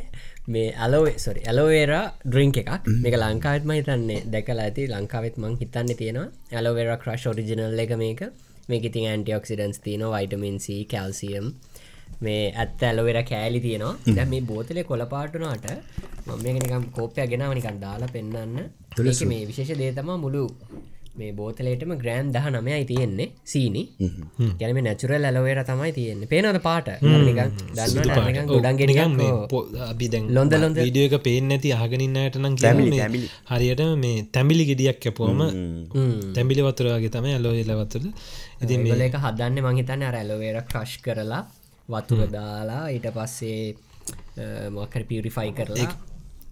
මේ ඇලෝවේ සොරි ඇලෝවේරා ඩ්‍රිංක් එකක්. මේක ලංකාවත්ම හිතන්නේ දැකලා ඇති. ලංකාවත් මං හිතන්න තියෙනවා. ඇලෝවේර ක්‍රශ් ෝරිජිනල් එක මේක. මේක ඉතින් ඇන්ටියොක්සිඩන්ස් තියන වයිටමින්සි කැල්සියම් මේ ඇත්ත ඇලොවෙර කෑලි තියෙනවා. දැ මේ බෝතලය කොලපාටනාට මම මේකනිකම් කෝපයක් ගෙනාවනිකන් දාලා පෙන්න්න තුලස මේ විශේෂ දේතම මුළු මේ බෝතලේටම ග්‍රෑම් දහ නමයයි තියෙන්නේ. සීනි. ගැනම නැචුරල් ඇලොවේර තමයි තියෙන්නේ. පේනද පාට? අපි දැන් ලොඳ ලොඳ විඩිය එක පේෙන් නැති අහගෙනන්නට නම් හරියට මේ තැමිලි ගෙඩියක් කැපුවම තැමිලි වතුරගේ තම ඇලෝ එලවතුර ඉතින් මේක හදන්න මහිතන්න අර ඇලොවේර ක්‍රශ් කරලා වතුර දාලා ඊට පස්සේ මොකර පියරිෆයි කරලා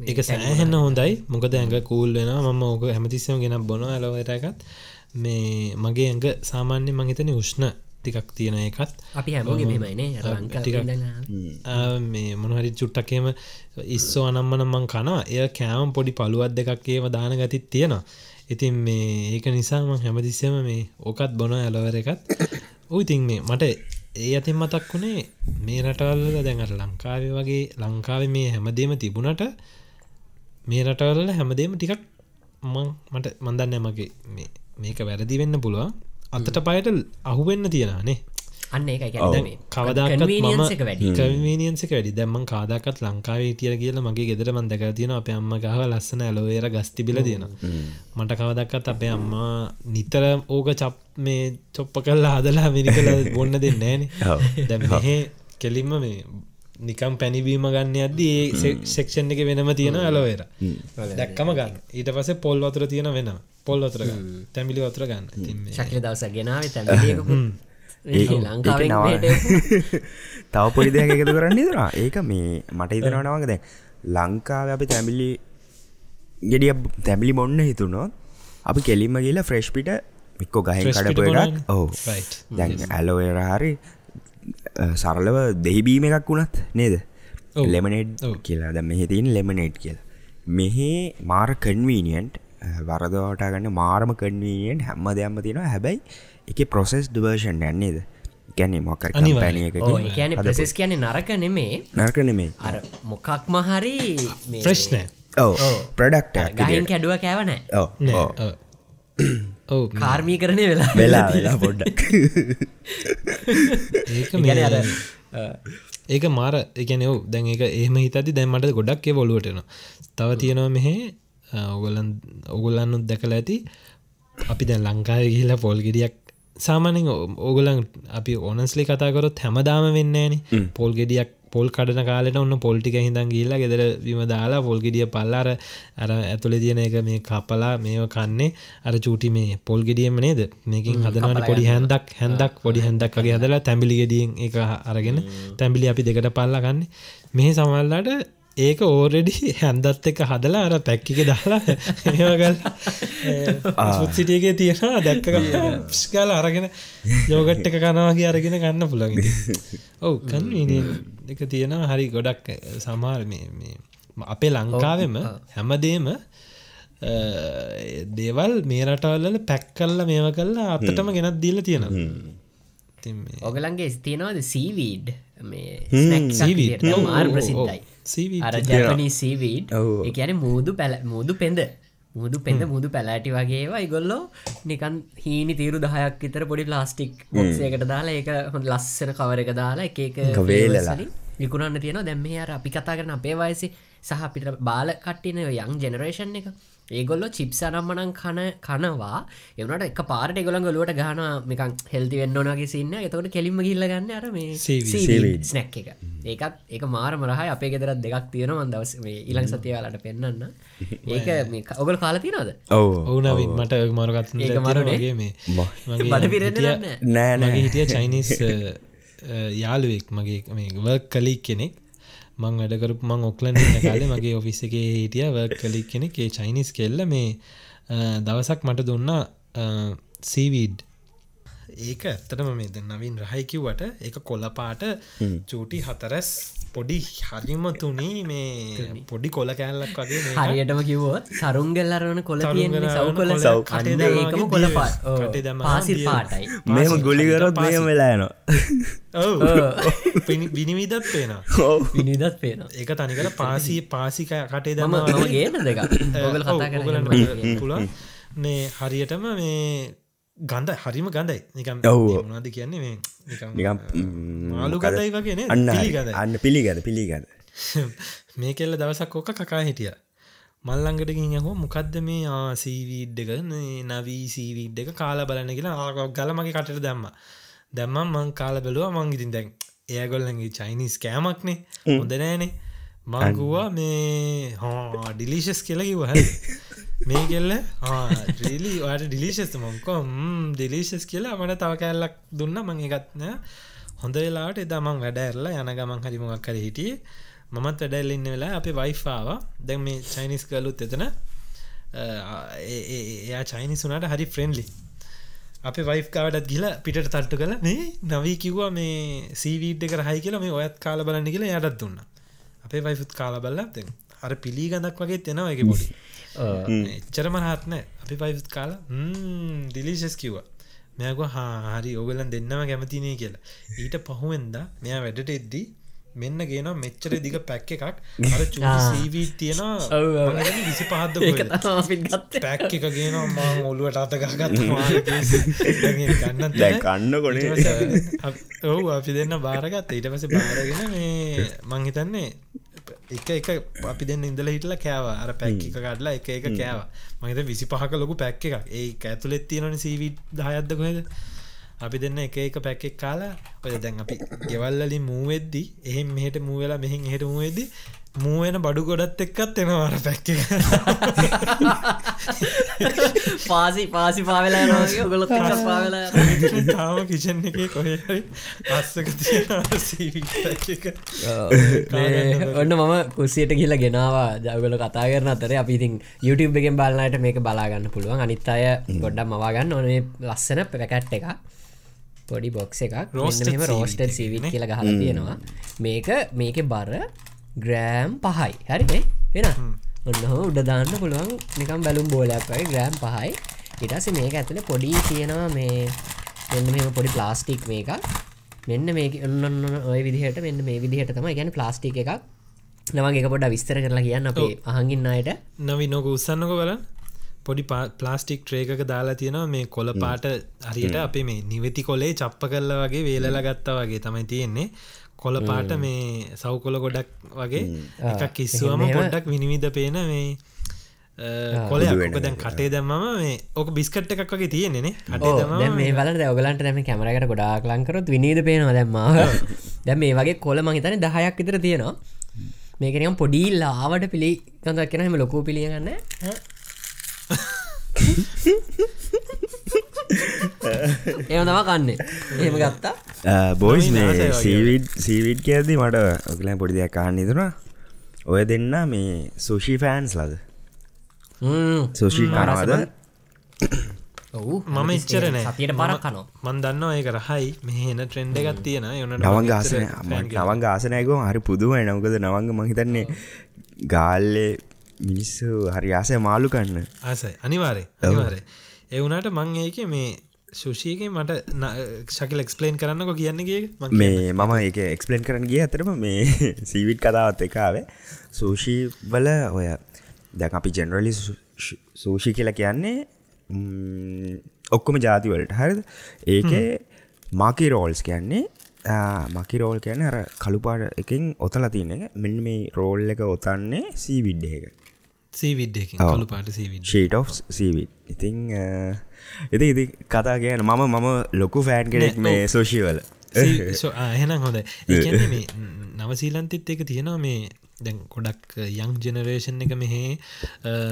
එක සෑහෙන්න හොඳයි. මොකද ඇඟ කූල් වෙන ම ඕක හැමතිස්සම ගෙන බොන ඇලවටකත් මේ මගේ ඇඟ සාමාන්‍ය මහිතන උෂ්ණ ටිකක් තියෙන එකත්. අපි හැමෝගේ මෙමයිනේ ආ, මේ මොනහරි චුට්ටක්කේම ඉස්සෝ අනම්මන මං කනවා. එය කෑම පොඩි පළුවත් දෙකක් ඒම දාන ගතිත් තියෙනවා. ඉතින් මේ ඒක නිසාම හැමතිස්සම මේ ඕකත් බොන ඇලවර එකත්. ඉතින් මේ මට ඒ අතින් මතක් වුණේ මේ රටවල්ල දැඟට ලංකාව වගේ ලංකාව මේ හැමදේම තිබුණට මේ රටවල්ල හැමදේම ටිකක් මට මන්දන්න මගේ මේක වැරදි වෙන්න පුළුවන්. අතට පයට අහුවෙන්න තියෙනනේ අන්න එක වැඩි. කවිනියන්සක වැඩි. දැම්ම කාදකත් ලංකාවේ තිය කියල මගේ ගෙදර මන්දක තියෙන අප අම්ම ගහ ලස්සන ඇලෝේර ගස්තිබිල තියෙන මට කවදක්කත් අපේ අම්මා නිතර ඕක චප් මේ චොප්ප කල්ලා හදලා මිනි කළ බොන්න දෙන්නෑන දැ මෙහ කෙලින්ම මේ නිකම් පැනිබීම ගන්න අද්දී ඒ සෙක්ෂන් එක වෙනම තියෙන ඇලෝේර දැක්කම ගන්න. ඊට පස පොල් වතුර තියෙන වෙන පොල් වතුර තැමිලි වතුර ගන්න. ශක්ල දවස ගෙනාව තැ ලංකාවෙන් තව පොඩි දෙයක් එකතු කරන්න දරා ඒක මේ මට හිතනවනවක දැ ලංකාව අපි තැමිලි ගෙඩිය තැමිලි බොන්න හිතුනොත් අපි කෙලින්ම කියලා ෆ්‍රෙෂ් පිට මික්කෝ ගහ කඩපු එකක්. ඕ දැන් ඇලෝේර හරි සරලව දෙහිබීම එකක් වුණත් නේද? ලෙමනෙට් කියලා. ද මෙහි තින් ලෙමනෙට් කියල. මෙහි මාර කන්වීනියන්ට් වරදවට ගන්න මාරම කන්වීනියෙන් හැම්ම දෙයම්ම තියෙනවා. හැබැයි එක ප්‍රොසෙස් ඩවර්ෂන් යන්නේද ගැන එක කියන ප්‍රසෙස් කියන නරක නෙමේ නර්ක නෙමේ අර මොකක්ම හරි ප්‍රශ්න ඕ ප්‍රඩක්ට ගහින් කැඩුව කෑවනෑ ඕ ඔව කාර්මී කරණය වෙලා වෙලා වෙලා පොඩ්ඩක්. ඒක මාර එකන ඔව දැන් එක ඒම හිතති දැන්මට ගොඩක් ඒ බොලුවටන තව තියෙනවා මෙහෙ ඔගලන් ඔගුල්ලන්නුත් දැකල ඇති. අපි දැන් ලංකාව ගිහිලා පොල්ගෙඩියක් සාමානෙන් ඕගලන් අපි ඕනස්ලි කතාකරොත් හැමදාම වෙන්නේන පොල් ගෙඩියක් පොල් කඩන කාලට ඔන්න පොල්ටික හිදන් ගිල්ලා ගෙදර විම දාලා පොල්ගෙඩිය පල්ලාර අර ඇතුළ තියෙන එක මේ කපලා මේ කන්නේ අර චූටි මේ පොල් ගෙඩියම නේද? මේකින් හදනට පොඩි හැන්දක් හැන්දක් පොඩි හැන්දක් වගේ හදලා තැඹිලි ගෙඩියෙන් එක අරගෙන තැඹිලි අපි දෙකට පල්ලගන්න මේ සමල්ලාට ඒක ඕරෙඩි හැන්දත් එක හදලා අර පැක්කික දාලා ඒගල් සුත්සිටියගේ තියෙනවා දැක්ක ස්කාල අරගෙන යෝගට් එක කනවාගේ අරගෙන ගන්න පුළග ඔවු කන් එක තියෙනවා. හරි ගොඩක් සමාර මේ අපේ ලංකාවෙම හැමදේම දේවල් මේ රටවල්ල පැක් කල්ල මේව කල්ලා අත්තටම ගෙනත් දීල තියෙනවා. ඔගලන්ගේ ස්තිනවාද සීවීඩ් මේ මාර් ප්‍රසිද්ධයි අර ජැපනී සීවීඩ් එකන මුූදු පැල මුූදු පෙන්ද මුදු පෙන්ද මුදු පැලෑටි වගේවා ඉගොල්ලෝ නිකන් හීනි තීරු දහයක් විතර පොඩි ප්ලාස්ටික් ොක්සයකට දාලා ඒක හොඳ ලස්සන කවර එක දාලා එක එක වේලලා. විකුණන්න තියෙන දැම්ම අර අපි කතා කරන අපේ වයසි සහ පිට බාල කට්ටින යං ජෙනරේෂන් එක ඒගොල්ල චිප්ස නම්මනං කන කනවා. එවනට එක පාරට ගොළන් ගොලුවට ගන මේකන් හෙල්ති වෙන්නනගේ සින්න එතකට කෙලින්ම ගිල්ල ගන්න අර මේ ස්නැක් එක. ඒකත් ඒක මාර මරහයි අපේ ගෙදරත් දෙකක් තියෙන මන්දවස මේ ඉලං සතියාලට පෙන්න්න ඒක ඔගල් කාල තිනද ඔවුනවින් මට මරගත් ඒක මරුණේ මේ බඩ පිරෙන්න නෑනගේ හිටිය චයිනිස් යාළුවෙක් මගේ මේ වර්ක් කලික් කෙනෙක් මං වැඩකරපු මං ඔක්ලන් කාලේ මගේ ඔෆිස් එක හිටිය වර්ක් කලික් කෙනෙක්. ඒ චයිනිස් කෙල්ල මේ දවසක් මට දුන්නා සීවීඩ් ඒක ඇත්තටම මේ ද නවින් රහයිකිව්වට එක කොලපාට චූටි හතරස් පොඩි හරිම තුනී මේ පොඩි කොල කෑල්ලක් වගේ හරියටම කිව්වොත් සරුන්ගෙල්ලරවන කොල තියෙන සව් කොල කටේ ඒකම කොල පාසි පාටයි. මෙම ගොලිකරොත් මෙම වෙලායනවා විනිවිදත් පේන විනිදත් පේන ඒක තනිකර පාසී පාසික කටේ දම ගේන දෙක ඔගල කතා කරන්න පුළ මේ හරියටම මේ ගඳ හරිම ගඳයි. නිකම් නද කියන්නේ මේ මාලු ගදයි වගේ අන්න අන්න පිළිගද පිළිගද මේ කෙල්ල දවසක් ඕක කකා හිටිය. මල්ලංගටකින් හෝ මොකක්ද මේ? ආසීවීඩ් එක නවී සීවීඩ් එක කාලා බලන්න කියලා. ආ ගලමගේ කටට දැම්ම. දැම්මම් මං කාල බැලුව මං ඉතින් දැන් ඒගොල්ලගේ චයිනිස් කෑමක්නේ හොඳ නෑනේ. මංගුවා මේ හෝ ඩිලිශස් කියලකිව හ මේ කෙල්ල? ්‍රීලි ට ඩිලිශස් මොංකොම් ඩිලිශස් කියලා මට තව කැල්ලක් දුන්න. මං එකත්න හොඳ වෙලාට එදාමං වැඩඇරලා යන ගමන් හරිමොක් කර හිටිය. මත් වැඩැල්ලඉන්න වෙලා අපේ වයිෆාව දැන් මේ චයිනිස් කලුත් එතන. එයා චයිනිස් වුනාට හරි ෆ්‍රෙන්ඩලි අපේ වයිෆ් කාවටත් ගිල පිට තට්ටු කළ. මේ නවී කිව්වා මේ සීවීට් එක රහයි කියලා මේ ඔයත් කාල බලන්න කියලා යටත් දුන්න. අපේ වයිෆුත් කාල බල්ලත් අර පිළිගඳක් වගේ තෙනවා එක පොඩි. එච්චරම හත්න අපි පයිෆුත් කාලා දිලිශස් කිව්වා මෙයක හරි ඔගලන් දෙන්නම කැමතිනේ කියලා ඊට පහුවෙන්ද මෙයා වැඩට එද්දී මෙන්න කියන මෙච්චර දිග පැක් එකක් අර චීවී තියෙනවා විසි පහත්ද පැක් එක ගෙන මං ඔලුවට අතකගත් ගන්න කන්න කොනේ ඔවු අපි දෙන්න බාරගත් ඊට පස බාරගෙන මේ මංහිතන්නේ එක එක අපි දෙන්න ඉඳල හිටල කෑව. අර පැක් එක කඩලා එක එක කෑව. මහිත විසි පහක ලොකු පැක් එකක්. ඒ ඇතුලෙත් තියෙනන සීවී දහයක්ද කොහෙද? අපි දෙන්න එක එක පැක්ෙක් කාලා ඔය දැන් අපි ගෙවල්ලින් මූවෙද්දි එහෙම මෙහට මූවෙලා මෙහින් හට මූවෙදදි මූුවෙන බඩු ගොඩත් එක්කත් එනවාර පැක්ක පාසි පාසි පාවෙලා ගොල පාවෙලා තාම කිෂන් එක කොහරි අස්සක ඔන්න මම කුසියට කියලා ගෙනවා. ජවගල කතා කරන අතර අපිතින් YouTube එකෙන් බලන්නට මේක බලාගන්න පුළුවන්. අනිත් අය ගොඩ්ඩම් මවාගන්න ඕනේ. ලස්සන පැකට් එක පොඩි බොක්ස එකක්. රෝස්ටම රෝස්ට සිවිට කියලා ගහලා තියෙනවා. මේක මේක බර ග්‍රෑම් පහයි. හරිනේ වෙන ඔන්න හෝ උඩදාන්න පුළුවන් නිකම් බැලුම් බෝලයක් වයි ග්‍රෑම් පහයි. ඉටස මේක ඇතුළ පොඩි තියෙනවා මේ මෙන්න මෙම පොඩි ප්ලාස්ටික් මේක මෙන්න මේ ඔන්න ඔය විදිහට මෙන්න මේ විදිහට තම ගැන ප්ලාස්ටික් එකක්. නවගේ පොඩ විස්තර කරලා කියන්න අපේ අහගින්න අයට. නවි නොක උත්සන්නක බලන්න. පොඩි ප්ලාස්ටික් ට්‍රේක දාලා තියෙනවා මේ කොල පාට හරියට අපේ මේ නිවෙති කොලේ චප්ප කරලා වගේ වේලල ගත්තා වගේ තමයි තියෙන්නේ කොල පාට මේ සව්කොල ගොඩක් වගේ එකක් කිස්සුවම පොඩ්ඩක් විනිවිධ පේන මේ කොලයක් දැන් කටේ දැම්මම මේ ඕක බිස්කට් එකක් වගේ තියෙනෙන මේ වල ඔගලන්ට දැම කැමරකට ගොඩාක් ලංකරොත් විනිද පේනවා දැම්මා දැම් මේ වගේ කොල මහිතන දහයක් විතර තියෙනවා. මේකනම් පොඩිල් ආවට පිළි තොඳක් කෙනම ලොකූ පිළියගන්න තම කන්නේ. එහෙම ගත්තා? බෝයිස් මේ සීවිඩ් සීවිඩ් කියදදි මට ඔකලෑ පොඩි දෙයක් කාන්න ඉතුරා ඔය දෙන්න මේ සුෂී ෆෑන්ස් ලද? සුෂී කනවාද ඔවු මම එච්චරන සතියට පරක් කනෝ මන් දන්න ඒක රහයි. මෙහන ට්‍රෙන්ඩ එකත් තියෙන යන නවන් ගාසන නවන් ගාසනයකෝ හරි පුදුවයි නවකද නවංග මහිතන්නේ ගාල්ලේ මිනිස්සු හරි ආසය මාලු කන්න. ආසයි. අනිවාරය අනිවාරය එවුනාට මං ඒක මේ ශුෂීක මට ශකල එක්ස්පලේන් කරන්නක කියන්නගේ මේ මම ඒක එක්ස්පලේන් කරන්න ගිය අතරම මේ සීවිට් කතාවත් එකාවේ සූෂී වල ඔය දැන් අපි ජෙනරලි සූෂි කියලා කියන්නේ ඔක්කොම ජාතිවලට හරිද? ඒක මාකි රෝල්ස් කියන්නේ මකි රෝල් කියන අර කළුපාට එකින් ඔතල තියන එක. මෙන්න මේ රෝල් එක ඔතන්නේ සීවිඩ් එක of සීවිඩ් ඉතිං එති ඉති කතා කියන මම මම ලොකු ෆෑන් කෙනෙක් මේ සෝෂීවල එහෙනම් හොඳ මේ නවසීලන්තිත් එක තියෙනවා මේ දැන් ගොඩක් යං ජෙනරේෂන් එක මෙහේ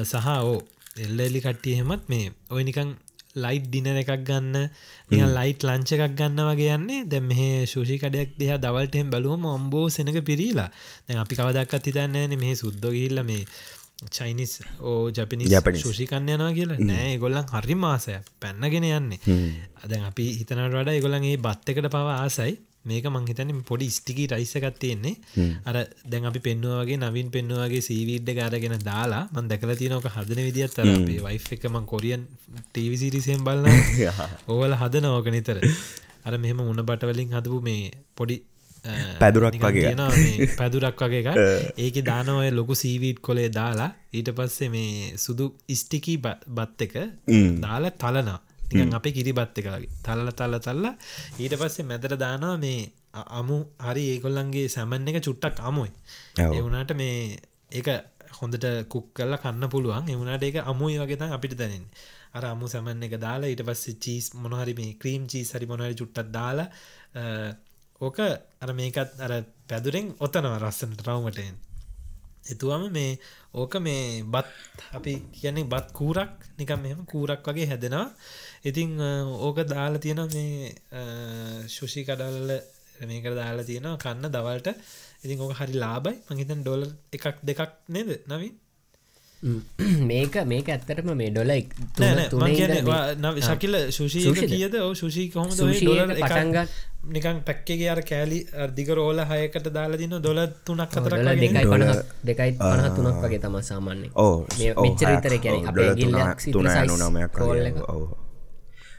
සහ ඕ එල්ල එලි කට්ටිය හෙමත් මේ ඔය නිකං ලයිට් ඩිනර එකක් ගන්න නිය ලයිට් ලංච එකක් ගන්න වගේ යන්නේ. දැ මේ ශෂි කඩයක් දෙහ දවල්ටෙන් බලුවම ඔම්බෝ සෙනක පිරීලා. දැන් අපි කවදක්ත් හිතන්න මේ සුද්දෝ ගිල්ල මේ චයිනිස් ඕ ජපිනි ශෂිකන්න යනවා කියලා? නෑ ගොල්ලන් හරි මාසය පැන්නගෙන යන්නේ. අද අපි හිතනට වඩා ගොලන්ගේ බත් එකට පවා ආසයි. මේක මංහිතන පොඩි ස්ටිකී රයිසකත් තියෙන්නේ. අර දැන් අපි පෙන්නුවගේ නවින් පෙන්නුවගේ සීවිඩ්ඩ ගාරගෙන දාලා මන් දැකල තියනක හදන විදිත් අපේ වයි් එක මං කොරියන් ටීවිසිරිසයෙන් බලන්න ඕවල හද නෝක නිතර. අර මෙහම උන්න බටවලින් හදපු මේ පොඩි පැදුරක් වගේ පැදුරක් වගේ ඒක දානවය ලොකු සීවීට් කොලේ දාලා ඊට පස්සේ මේ සුදු ඉස්ටිකී බත් එක දාලා තලනා තිකන් අපේ කිරිබත් එක වගේ. තල්ල තල්ල තල්ලා ඊට පස්සේ මැදර දානවා මේ අමු හරි ඒකොල්ලන්ගේ සැමන් එක චුට්ටක් අමුයි. එවුනාට මේ ඒක හොඳට කුක් කල්ල කන්න පුළුවන්. එවුණට ඒක අමුයි වගේ අපිට දැනෙන් අර අමු සැමන් එක දාලා ඊට පස්සේ චීස් මොනහරි මේ ක්‍රීම් චීස් හරි මොනහරි චුට්ටක් දාලා ඕක අර මේකත් අර පැදුරෙන් ඔතනව රස්සනට රවමටයෙන් එතුවම මේ ඕක මේ බත් අපි කියන්නේ බත් කූරක් නිකම් මෙම කූරක් වගේ හැදෙනවා. ඉතිං ඕක දාලා තියෙන මේ ශුෂි කඩල්ල මේක දාලා තියෙනවා කන්න දවල්ට. ඉතින් ඕක හරි ලාබයි මහිතන් ඩොල එකක් දෙකක් නේද නවින්? මේක මේක ඇත්තටම මේ ඩොල ශකිල සුෂිද? කියද? ඔ ශුෂී කොහොම පටන්ගත් නිකන් පැක්කගේ අර කෑලි දික රෝල හයකට දාලා දින දොල තුනක් අතර දෙකයි පනහ දෙකයි පනහ තුනක් වගේ තම සාමාන්‍ය ඕ මෙච්චර විතර කැන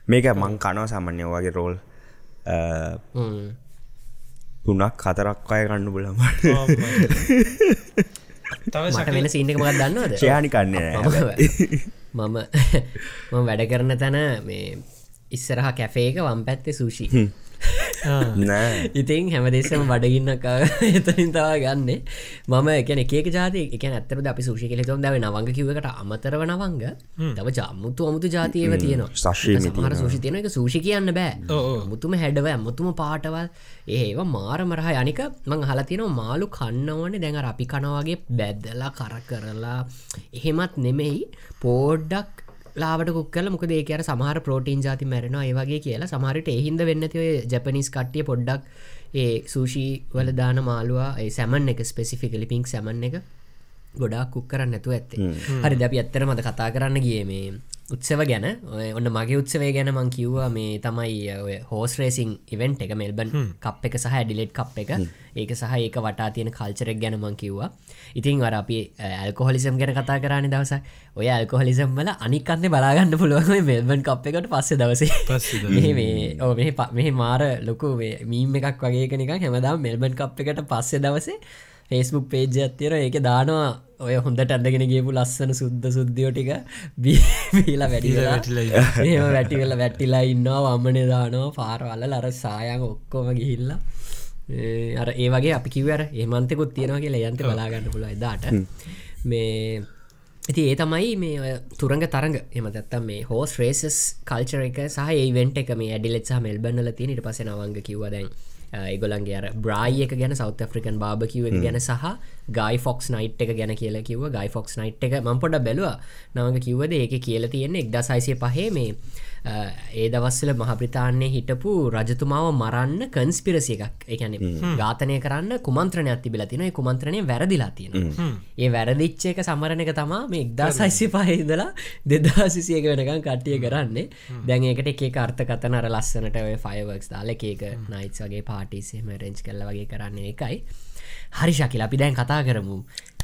මේක මං කනව සාමන්‍ය වගේ රෝල් තුනක් හතරක් අය කණ්ඩු බලම මට වෙන සීනක මක් දන්නවද? ෂයානි කන්නේ මම මම වැඩ කරන තැන මේ ඉස්සරහ කැෆේක වම් පැත්තේ සූෂි ඉතින් හැමදෙස්සම බඩගින්නක් එතනින් තවා ගන්න. මම එකන එක ජාති එක ඇත්තර අපි සුෂි කෙලෙතුම් දව නවංග කිවට අමතරව නවංග. තව ජම්මුතු අමුතු ජාතියව තියෙනවා. සමහර සූෂි තියෙන එක සූෂි කියන්න බෑ. ඔව්, ඔව්. මුතුම හැඩව ඇමුතුම පාටවල්. ඒවා මාර මරහ යනික මං හලතිනවා මාලු කන්නවනේ. දැඟ අපි කනවගේ බැද්දලා කර කරලා එහෙමත් නෙමෙයි. පෝඩ්ඩක් ලාට කුක්කල මොක දේකර සමහර ප්‍රෝටීන් ජාති මැරෙනවා ඒවගේ කියලා. සමහරට එහින්ද වෙන්නතිව ජපනිස් කට්ටිය පොඩ්ඩක් ඒ සූෂී වල දාන මාළුවා ඒ සැමන් එක ස්පෙසිෆිකලි පිංක් සැමන් එක ගොඩක් කුක් කරන්න නැතු ඇත්තේ. හරි දැපි ඇත්තර මද කතා කරන්න ගිය මේ උත්සව ගැන ඔය ඔන්න මගේ උත්සවේ ගැන මං කිව්වා මේ තමයි ඔය හෝස් රේසින් ඉවෙන්ට් එක මෙල්බන් කප් එක සහ ඩිලෙට් කප් එක. ඒක සහ ඒක වටා තියෙන කල්චරෙක් ගැන මං කිව්වා. ඉතින් වර අපි ඇල්කොහොලිසම් ගැන කතා කරන්න දවස ඔය ඇල්කොහොලිසම් වල අනිකන්න බලාගන්න පුළුවන් මෙල්බන් කප් එකට පස්සේ දවසේ. මේ මෙහෙ මාර ලොකු මීම් එකක් වගේ කෙනෙක හැමදාම් මෙල්බන් කප් එකට පස්සේ දවසේ ෆේස්බුක් පේජ ඇත්තර ඒක දානවා ඔය හොඳට ඇඩගෙන ගේපු ලස්සන සුද්ද සුද්දියෝ ටික බීලා වැඩිලා වැටිවෙල වැටිලා ඉන්නවා වම්මනය දානවා පාරවල්ල ලර සායන් ඔක්කොම ගිහිල්ලා. අර ඒ වගේ අපි කිවර ඒමන්තකුත් තියෙනවා කියලා යන්ත බලාගන්න පුළ එදාට. මේ ඉති ඒ තමයි මේ ඔය තුරංග තරග. එම දත්තම් මේ හෝස් රේසස් කල්චර එක සහ ඒවෙන්ට එක මේ ඇඩිලෙත් සහ මෙල්බන්නල තියෙන. ඉට පස නවංග කිව්ව දැන් ඒගොලන්ගේ අර බ්‍රයි එක ගැන සෞත ෆ්‍රිකන් බාබකිව එක ගැන සහ ගයි ෆොක්ස් නයිට් එක ගැන කියලා කිව ගයි ෆොක්ස් නයිට් එක ම පොඩ බැලවා. නවඟ කිව්වද ඒක කියල තියෙන්නේ එක්ද සයිසය පහේ මේ ඒ දවස්සල මහප්‍රතාන්නේ හිටපු රජතුමාව මරන්න කන්ස්පිරසිය එකක්. එකන ඝාතනය කරන්න කුමන්ත්‍රණයක් තිබිල තින කුමන්ත්‍රණය වැරදිලා තියෙන ඒ වැරදිච්ච එක සමරණ එක තමා මේ එක්දා සයිසි පහහිදලා දෙදසිසියක වෙනකම් කට්ටිය කරන්නේ. දැන් ඒකට එක අර්ථ කතන අර ලස්සනට ඔය ෆයවක්ස් දාල එකක නයිටස් වගේ පාටිසේම රෙන්ච් කල්ල වගේ කරන්නේ එකයි හරි ශකිල අපි දැන් කතා කරමු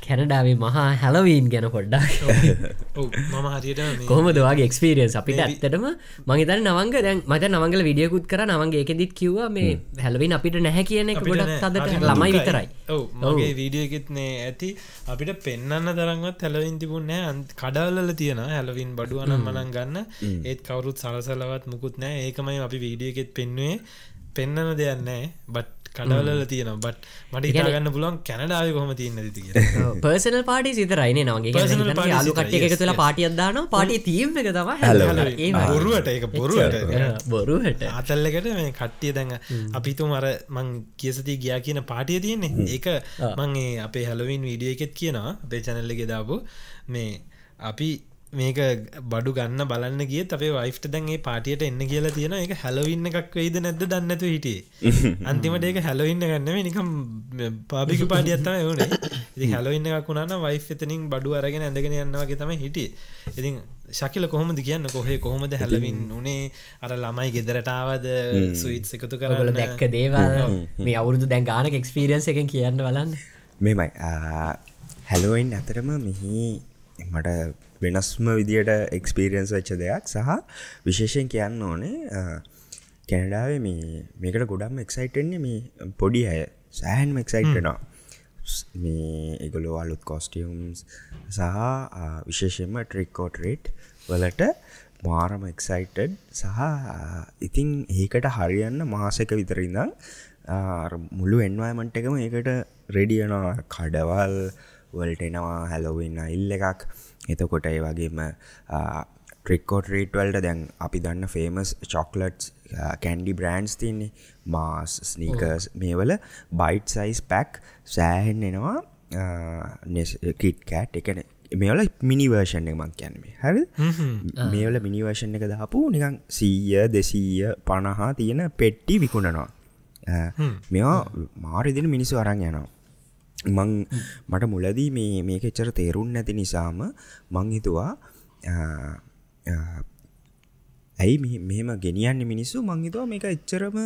කැනඩාවේ මහා හැලවීන් ගැන පොඩ්ඩක්. ඔව්. මම හරියට මේ කොහමදවාගේ එක්ස්පිරියන්ස් අපිට ඇත්තටම මහිතන නවංග දැන් මට නවංගල විඩියකුත් කර. නවන්ගේ එකෙදිත් කිව්වා මේ හැලවින් අපිට නැහැ කියන එක ගොඩක්. තදට ළමයි. විතරයි. ඔව් මගේ වීඩියෝ එකෙත්නේ ඇති. අපිට පෙන්න්න තරන්වත් හැලවින් තිබුණෑ කඩවල්ල තියෙන හැලවින් බඩුවනම් මනන් ගන්න. ඒත් කවරුත් සලසලවත් මුකුත් නෑ ඒකමයි අපි වීඩිය එකෙත් පෙන්වේ පෙන්න්නන දෙයන්නෑ බට් කඩවල්ල තියෙන බට් මට ඉතාගන්න පුළුවන් කැනඩාව කොහම තියන්න ති පර්සනල් පාටි නගේ Personal parties යාලු විතරයි, කට්ටිය එක තුළ yes. පාටියක් දාන පාටිය තීම් එක තම. බොරුවට ඒක බොරුවට. බොරුහට ආතල්ලකට මේ කට්ටිය දැඟ අපිතුම අර මං කියසති ගියා කියන පාටිය තියෙන්නේ. ඒක මංගේ අපේ හැලවින් වීඩිය එකෙත් කියනවා අපේ චැනල්ලෙ දාපු. මේ අපි මේක බඩු ගන්න බලන්න ගිය අපේ වයිෆ්ට දැන්ගේ පාටියට එන්න කියලා තියෙන එක හැලවින්න එකක් වෙයිද නැද්ද දන්නතු හිටියේ. අන්තිමට ඒක හැලවින්න ගන්නම නිකම් පාපික පාටියත්තම වුණේ ඉති හැලවින්න එකක් වුණන වයිෆ් එතනින් බඩු අරගෙන ඇඳගෙන යන්නවගේ තම හිටිය. ඉතින් ශකිල කොහොමද කියන්න? කොහේ කොහොමද හැලවින් උනේ? අර ළමයි ගෙදරටාවද සුයිට් එකතු කරන්න? දැක්ක දේවල්. මේ අවුරුදු දැන් ගානක එක්ස්පිරියන්ස එකෙන් කියන්න බලන්න. මෙමයි. හැලෝයින් ඇතරම මෙහි මට වෙනස්ම විදියට එක්ස්පීරියන්ස් වෙච්ච දෙයක් සහ විශේෂයෙන් කියන්න ඕනේ කැනඩාවේ මේ මේකට ගොඩම් එක්සයිටෙන්නේ මේ පොඩි අය. සෑහන්ම එක්සයිට්නවා මේ එගොලෝ අලුත් කොස්ටියම්ස් සහ විශේෂෙන්ම ට්‍රික්කෝටරේට් වලට මාරම එක්සයිටඩ් සහ ඉතිං ඒකට හරියන්න මාසක විතරින්දම් මුළු එන්වයිමන්ට් එකම ඒකට රෙඩියනවා කඩවල් වල්ට එනවා හැලොවින්න ඉල්ල එකක් එතකොට ඒ වගේම ට්‍රික්කෝට රීටවල්ට දැන් අපි දන්න ෆේමස් චොක්ලට්ස් කැන්ඩි බ්‍රන්ඩ්ස් තින්නේ මාස් ස්නීකර්ස් මේවල බයිට් සයිස් පැක් සෑහෙන් එනවා. කිට් කෑට් එකන මේවල මිනිවර්ෂණ එක මං කියැනීම හරි මේවල මිනිවර්ෂණ එක දාපු නිකං සීය දෙසීය පණහා තියෙන පෙට්ටි විකුණනවා. මෙවා මාරිදින මිනිස්සු අරන් යනවා මං මට මුලදී මේ මේක එච්චර තේරුන් නැති නිසාම මං හිතුවා ඇයි මෙම ගෙනියන්න මිනිස්සු? මංහිතුවා මේක එච්චරම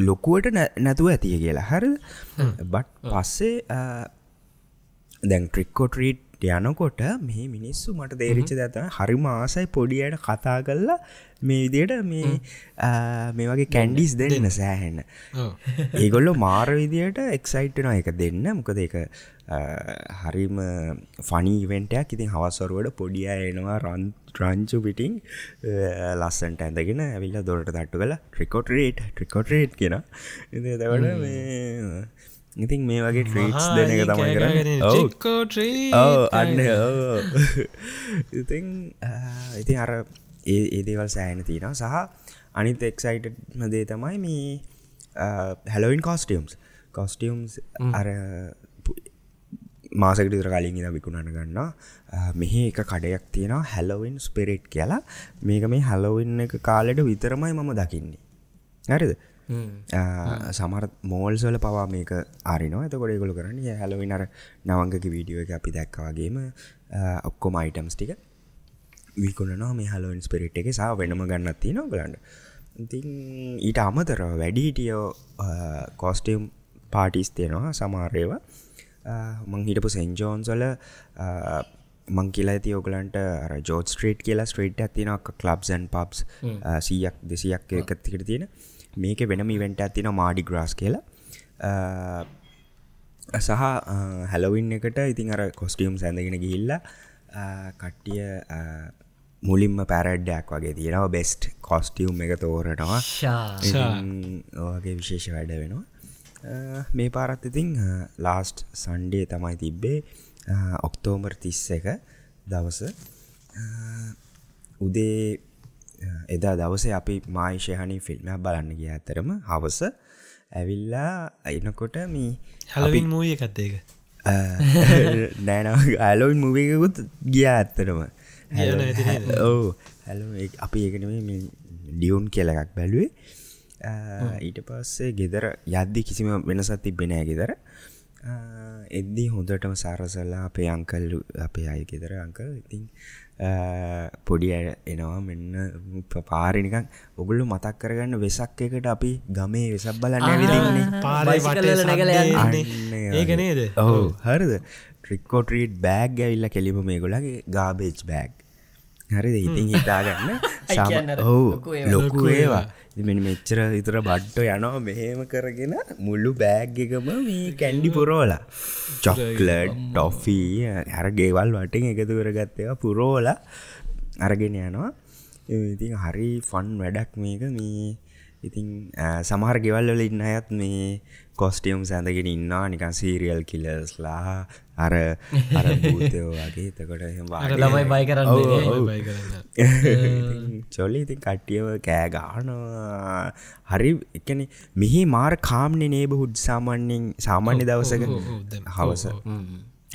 ලොකුවට නැතුව ඇතිය කියලා. හර. බට් පස්සේ දැන් ට්‍රික්කෝටරීට් යනකොට මේ මිනිස්සු මට දේරිච්ච ඇත හරිම ආසයි පොඩියට කතා කරලා මේ විදියට මේ මේ වගේ කැන්ඩිස් දෙන්න. සෑහෙන්න. ඒගොල්ලො මාර විදියට එක්සයිට්න එක දෙන්න. මොකද එක හරිම ෆනිවෙන්ටයක් ඉතින් හවස්වරුවට පොඩිය එනවා රන් ට්‍රංචු පිටිං ලස්සන්ට ඇඳගෙන ඇවිල්ල දොරට තට්ටු කලා ට්‍රිකොටරේට් ට්‍රිකොටරේට් කියෙන ඉ දවට මේ ඉතින් මේ වගේ ට්‍රීට්ස් දෙන එක තමයි කරන්න. අන්න ඉතින් ඉතින් අර ඒ ඒදේවල් සෑන තියෙනවා. සහ අනිත් එක්සයිට දේ තමයි මේ හැලවින් කොස්ටියම්ස් කොස්ටියම්ස් අර මාසකට විතර කලින් ඉද විකුණන ගන්න මෙහි එක කඩයක් තියෙනවා හැලවින් ස්පෙරෙට් කියලා. මේක මේ හැලවින් එක කාලෙට විතරමයි මම දකින්නේ. හරිද සමර මෝල්සල පවා මේක අරිනවා. එතකොට ගොල කරන්න හැලවින් අර නවංගක වීඩියෝ එක අපි දැක්කවාගේම ඔක්කොම අයිටම්ස් ටික විකුණනවා. මේ හලෝන් ස්පිරිට් එක සා වෙනම ගන්නත් තිය නොගලන්න ඉතින් ඊට අමතර වැඩිහිටියෝ කෝස්ටියම් පාටිස් තියෙනවා සමාරයවා මං හිටපු සෙන්ජෝන්සල මං කියලා ඇති ඕගලන්ට ජෝත් ස්ට්‍රේට් කියලා ස්ට්‍රේට් ඇතිනක් කලබ්සන් පබ්ස් සීයක් දෙසියක් එකත්තිකට තියෙන මේක වෙනම ඉවෙන්ට ඇතින මාඩි ග්‍රස් කියලා. සහ හැලවින් එකට ඉතින් අර කොස්ටියම් සැඳගෙන ගිහිල්ල කට්ටිය මුලින්ම පැරඩ්ඩයක් වගේ තියෙනවා. බෙස්ට් කොස්ටියම් එක තෝරනවා. ඕගේ විශේෂ වැඩ වෙනවා. මේ පාරත් ඉතිං ලාස්ට් සන්ඩේ තමයි තිබ්බේ. ඔක්තෝමර් තිස්ස එක දවස. උදේ එදා දවසේ අපි මායිශයහනි ෆිල්ම්යක් බලන්න ගිය ඇතරම හවස. ඇවිල්ලා එනකොට මේ හැලවින් මූය එකත්තේක නෑන ඇලොයින් මුවකුත් ගිය ඇත්තරම ඕ හැල අපි ඒකන ඩියවුන් කියලඑකක් බැලුවේ. ඊට පස්සේ ගෙදර යද්දි කිසිම වෙනසත් තිබෙනෑ ගෙදර. එද්දී හොඳටම සාරසල්ලා අපේ අංකල්ලු අපේ අය ගෙදර අංකල් ඉතින් පොඩි එනවා. මෙන්න පාරිනිකන් ඔගුල්ලු මතක් කරගන්න වෙසක් එකට අපි ගමේ වෙසක් බලන්න විදින්නේ පාරයි ඒකනේද ඔහු හරිද? ට්‍රික්කෝට්‍රීට් බෑග් ඇවිල්ල කෙලිම මේ ගොලගේ ගාබේච් බෑග් හරිද? ඉතින් හිතාගන්න. ඔහු ලොකු ඒවා මෙ මෙච්චර විතර බඩ්ඩ යනවා. මෙහෙම කරගෙන මුල්ලු බෑග් එකම මේ කැන්ඩි පුරෝලා චොක්ලඩ් ටොෆී හැර ගේවල් වටින් එකතු කරගත්තවා පුරෝල අරගෙන යනවා. ඉතින් හරි ෆන් වැඩක් මේක. මේ ඉතින් සමහර ගෙවල්වල ඉන්න අයත් මේ කොස්ටියම් සැඳගෙන ඉන්නා නිකන් සීරියල් කිලස්ලා අර අර භූතයෝ වගේ. තකොට ළමයි බයි කරන්න චොල්ලි ඉතින් කට්ටියව කෑගානවා හරි එකන මෙහි මාර කාම්නෙ නේබහුඩ් සාමාන්‍යෙන් සාමාන්‍ය දවසක හවස.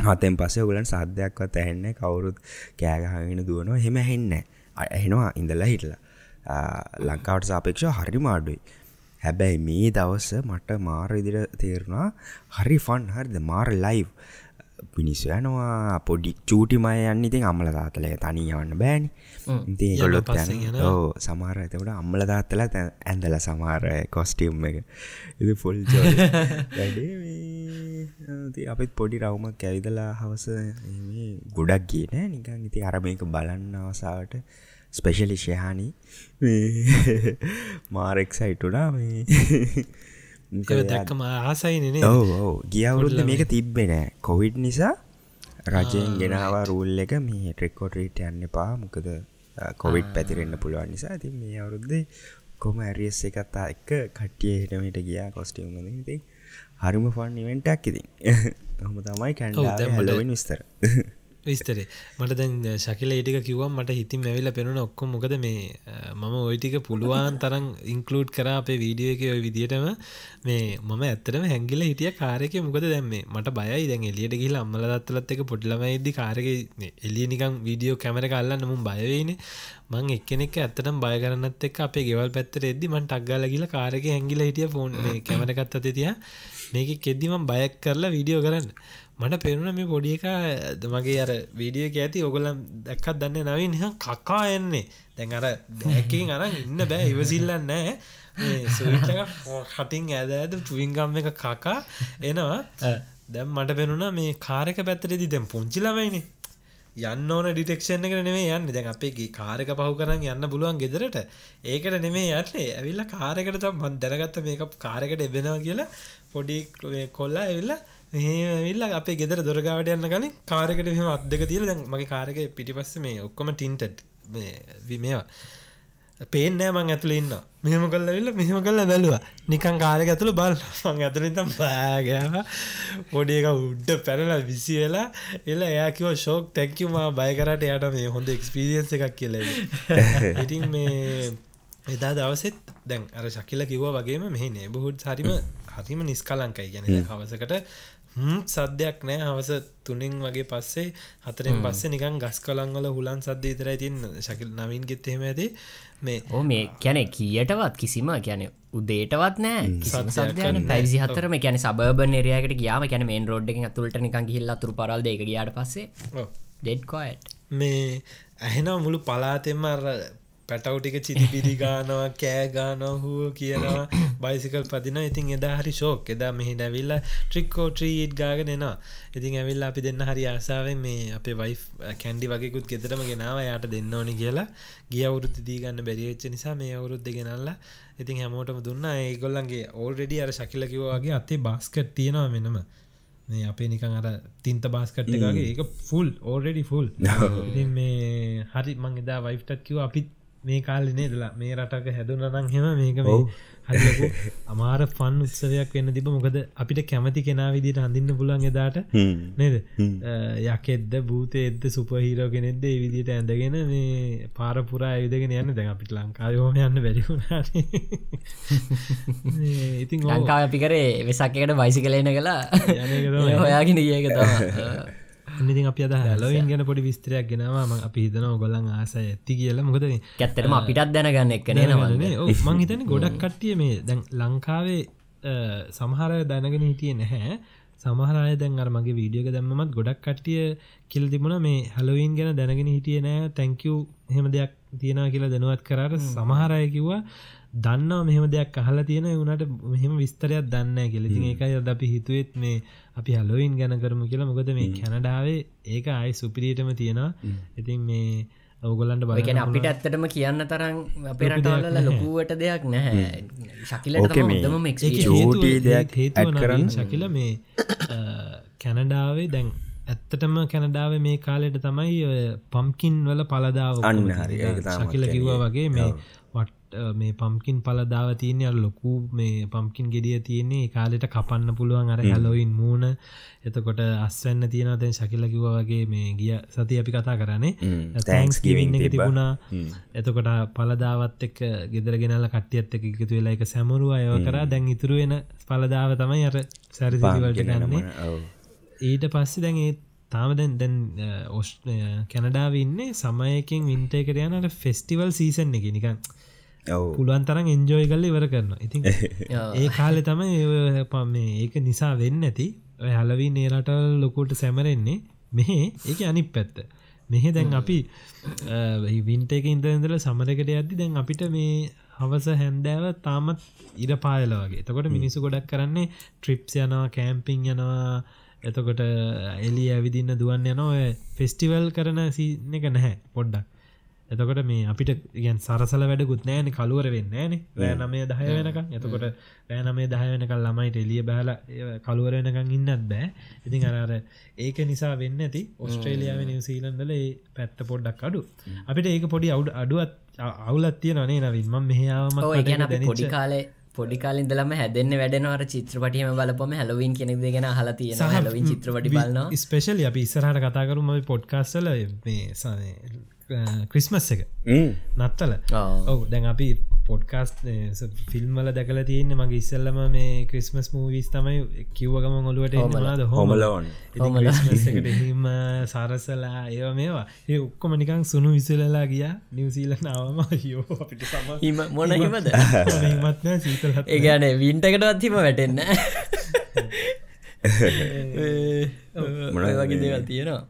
හතෙන් පස්සේ ඔගලන් සාධ්‍යයක්වත් ඇහෙන්න කවුරුත් කෑගහගෙන දුවනවා. හෙම හෙන්න ඇහෙනවා ඉඳලා හිටලා ලංකාවට සාපේක්ෂ හරි මාඩුයි හැබැයි මේ දවස මට මාර ඉදිර තේරුණා හරි ෆන් හරිද? මාර ලයිව් පිනිස්සු යනවා පොඩි චූටිමය යන්න. ඉතින් අම්මල තාතලය තනී යවන්න බෑනි. ගොලොත් ඕ සමාර ඇතකට අම්මල තාත්තල ඇඳල සමාර කොස්ටියම් එක. ඉ ෆොල් අපත් පොඩි රවුමක් ඇවිදලා හවස ගොඩක් කියන නිකන්. ඉති අරමයක බලන්න අවසාාවට ස්පෙශලි ශයහානි මාරෙක් සයිටුනා මේ. දැක්කම ආසයිනේ ඕ ගියවුරුද්ද මේක තිබ්බෙනෑ කොවිඩ් නිසා රජයෙන් ගෙනවා රූල් එක. මේ ට්‍රෙක්කෝටරීට යන්න පා මොකද කොවිඩ් පැතිරෙන්න්න පුළුවන් නිසා. ති මේ අවුරුද්දේ කොම ඇරියස් එකත්තා එක කට්ටිය හිටමට ගියා කොස්ටියම් ති හරිම ෆන් ඉවෙන්ටක් ඉතින්. හම තමයි කැන්ඩ හලවින් විස්තර විස්තරේ. මට දැන් ශකිල ඒටික කිව්වම් මට හිතින් ඇවිල පෙනුන ඔක්කො මොකද මේ මම ඔයිටික පුළුවන් තරම් ඉන්කලූඩ් කර අපේ වීඩියෝ එක ඔය විදිටම මේ මම ඇත්තරම හැංගිල හිටිය කාරක මොකද දැම්මේ මට බයයි. දැන් එලියට ගිල අම්මල දත්තුලත් එක පොඩ්ලමයිදදි කාරක එලිය නිකම් වීඩියෝ කැමර කල්ලන්න මුම් බයවේන මං එක්කෙනෙක් ඇත්තටම බය කරන්නත් එක් අපේ ගෙවල් පැත්තර එද්දි මන් ටක්ගල ගිල කාරක හැංගිල හිටිය ෆෝන් කැමරකත් අත තිය. මේක කෙද්දිම බයක් කරලා වීඩියෝ කරන්න. මට පෙරුණ මේ පොඩි එක මගේ අර වීඩියක ඇති ඔගොලම් දැක්කත් දන්න නවින් කකා එන්නේ. දැන් අර දැකින් අර ඉන්න බෑ ඉවසිල්ලන්න නෑ කටින් ඇද ඇද පුවිංගම් එක කකා එනවා. දැම් මට පෙනුණ මේ කාරක පැත්තරෙදි දැම් පුංචිලමයිනේ යන්න ඕන ඩිටෙක්ෂන් එක නෙමේ යන්න. දැන් අපේ කාරක පහු කරන්න යන්න පුළුවන් ගෙදරට. ඒකට නෙමේ යන්නේ. ඇවිල්ල කාරකට තම් මන් දැනගත්ත මේක කාරකට එබෙනවා කියලා පොඩි කොල්ලා ඇවිල්ලා මෙවිල්ල අපේ ගෙදර දොරගාවට යන්න ගන කාරකට මෙම අත්දක තියල දැන් මගේ කාරක පිටිපස්ස මේ ඔක්කොම ටින්ට විමේවා පේනෑ මං ඇතුළ ඉන්න මෙහම කල්ල වෙල්ල මෙහම කල්ල බැලවා. නිකන් කාරක ඇතුළ බල් මං ඇතුළිතම් පෑගෑව පොඩියක උඩ්ඩ පැනල විසි වෙලා එල එයාකිව ශෝක් තැක්කවම බයකරට යට මේ හොඳ එක්ස්පිරියන්ස එකක් කියල. ඉටින් මේ එදා දවසෙත් දැන් අර ශකිල කිව්වා වගේම මෙහි නේබහුඩ් හරිම හරිම නිස්කලංකයි. ගැන හවසකට සද්‍යයක් නෑ. හවස තුනින් වගේ පස්සේ හතරෙන් පස්සේ නිකන් ගස් කළංවල හුලන් සද්ද ඉතරයි තින් ශකිල් නවින් ගෙත් එහෙම ඇති. මේ ඕ මේ කැන කියටවත් කිසිම ගැන උදේටවත් නෑ. පැවිසි හතරම ගැන සබබ නිරයකට ගයාම ගැන මේන් රෝඩ් එක තුළට නිකන් හිල්ල තුර පරල් දෙක ගයාට පස්සේ ඩෙඩ්කොයිට් මේ ඇහෙනම් මුළු පලාතෙම පැටව්ටික චිරිපිරි ගානවා කෑ ගානොහුව කියනවා බයිසිකල් පදින ඉතින් එදා හරි ශෝක් එදා මෙහි ඇවිල්ල ට්‍රික්කෝ ට්‍රීට් ගාගෙන එනවා. ඉතින් ඇවිල්ල අපි දෙන්න හරි ආසාාවෙන් මේ අපේ වයි කැන්ඩි වගේකුත් ගෙතරම ගෙනාව. යායට දෙන්න ඕනි කියලා. ගිය අවුරුත් දීගන්න බැරිවෙච්ච නිසා මේ අවුරුද්ධ ගෙනල්ලා ඉතින් හැමෝටම දුන්න. ඒගොල්ලන්ගේ ඕල්රෙඩි අර ශකිලකිවවාගේ අත්තේ බාස්කට් තියෙනවා මෙනම මේ අපේ නිකන් අර තින්ත බාස්කට් එකගේ ඒක ෆුල් ඕල්රෙඩි ෆුල් මේ හරි මං එදා වයිෆ්ටත් කිව අපිත් මේ කාලනේ දලා මේ රටක හැදුනනං හෙම මේක මේ හරිලකු අමාර ෆන් උත්සවයක් වෙන්න තිබ මොකද අපිට කැමති කෙනා විදිට හඳින්න පුළන් එදාට නේද? යකෙද්ද භූත එද්ද සුපහිරෝ කෙනෙක්ද ඒ විදිට ඇඳගෙන මේ පාරපුරා ඇවිදගෙන යන්න? දැන් අපිට ලංකායෝම යන්න බැරිුණා ඉතින් ලංකාව අපි කරේ වෙසක්කට වයිසි කලේන කලා හොයාගෙන ඒක තම ඉති අප අද හැලවින් ගැන පොඩි විස්තරයක් ගෙනවාම අපි හිතන ගොලන් ආස ඇති කියලා. මොකද ඇත්තරම අපිටත් දැනගන්න එක් මං? හිතන ගොඩක් කට්ටිය මේ දැන් ලංකාවේ සමහර දැනගෙන හිටිය නැහැ. සමහරය දැන් අර මගේ වීඩියක දැම්මත් ගොඩක් කට්ටිය කිල් තිබුණ. මේ හලවීන් ගැන දැනගෙන හිටිය නෑ තැංකව් හෙම දෙයක් තියෙනවා කියලා දැනුවත් කරට සමහරය කිව්වා දන්නවා මෙහෙම දෙයක් අහලා තියෙන වුණට මෙහෙම විස්තරයක් දන්න කෙලෙතින් ඒකයි අද අපි හිතුවෙත් මේ අපි හලෝයින් ගැන කරමු කියලා. මොකද මේ කැනඩාවේ ඒක ආයි සුපිරියටම තියෙනවා. ඉතින් මේ ඔගොලන්ට බලගෙන අපිට ඇත්තටම කියන්න තරම් අපේ රටවල ලොකුවට දෙයක් නැහැ. ශකිල දෙයක් හේතුව කරන්න. ශකිල මේ කැනඩාවේ දැන් ඇත්තටම කැනඩාව මේ කාලෙට තමයි පම්කින් වල පලදාව අන්න හරි. ශකිල කිව්වා වගේ මේ මේ පම්කින් පලදාව තියන්නේ අ ලොකු මේ පම්කින් ගෙඩිය තියන්නේ කාලෙට කපන්න පුළුවන් අර හැලොයින් මූුණ. එතකොට අස්වන්න තියෙනවතැන් ශකිලකිව වගේ මේ ගිය සති අපි කතා කරන්නේ. තැන්ස් කිවන්න එක තිබුණා එතකොට පලදාවත් එක් ගෙදර ගෙනල කට්ටියත් එක එකතු වෙලා එක සැමරුව අයව කර. දැන් ඉතුරු වෙන පලදාව තමයි අර සැරිසිවලට ගන්නේ. ඊට පස්සේ දැන් ඒ තාම දැන් දැන් ඔස් කැනඩාව ඉන්නේ සමයකින් වින්ට එකට යනට ෆෙස්ටිවල් සීසන් එක. නිකන් පුළුවන් තරම් එන්ජෝය කල්ල ඉවර කරන්න ඉතින් ඒ කාලෙ තමයි පම්මේ ඒක නිසා වෙන්න ඇති හලවී නේරටල් ලොකෝට සැමරෙන්නේ මෙහෙ. ඒක අනි පැත්ත. මෙහෙ දැන් අපි වින්ට එක ඉන්දරදල සමරකට ඇද්දි දැන් අපිට මේ හවස හැන්දෑව තාමත් ඉර පායල වගේ. එතකොට මිනිස්සු ගොඩක් කරන්නේ ට්‍රිප්ස් යනවා කෑම්පිං යනවා. එතකොට එලි ඇවිදින්න දුවන් යනවා. ෆෙස්ටිවල් කරන සින එක නැහැ පොඩ්ඩක් එතකොට මේ අපිට ගැන් සරසල වැඩකුත් නෑන කළුවර වෙන්න ෑන රෑ නමේ දහය වෙනකම් එතකොට රෑ නමේ දහය වෙනකල් ළමයිට එලිය බෑල කළුවර වෙනකං ඉන්නත් බෑ. ඉතින් අරර ඒක නිසා වෙන්න ඇති ඔස්ට්‍රේලියාව නිවසීලන්දල ඒ පැත්ත පොඩ්ඩක් අඩු. අපිට ඒක පොඩි අවුඩ අඩුවත් අවුලත් තිය නේ නවින්. ම මෙහයාම ගැන පොඩි කාලේ පොඩිකාලින්දලම හැදන්න වැඩනවර චිත්‍රපටියම බලපොම හැලවින් කෙනෙක්ද ගෙන හලා තියෙන හැලවින් චිත්‍රපටි බලන්නවා ස්පේශලි අපි ඉස්සරහට කතා කරුම පොඩ්කාස්සල මේ සනේ ක්‍රිස්මස් එක. නත්තල. ඔව දැන් අපි පොඩ්කාස්ට ෆිල්ම්මල දැකල තියන්න මගේ ඉස්සල්ලම මේ ක්‍රිස්මස් මූවිස් තමයි කිව්වගම ඔොලුවට ද හොමලෝන් එකට හිම සරසලා ඒව මේවා. ඒ ඔක්කොම නිකං සුණු විසලලා ගිය. නිවසීල නාවම යෝ අපිට සම හිම මොන හිමද? මත්න සීතල ඒගැන වින්ටකට අත්හිම වැටෙන්න මොන වගේ දේවල් තියෙනවා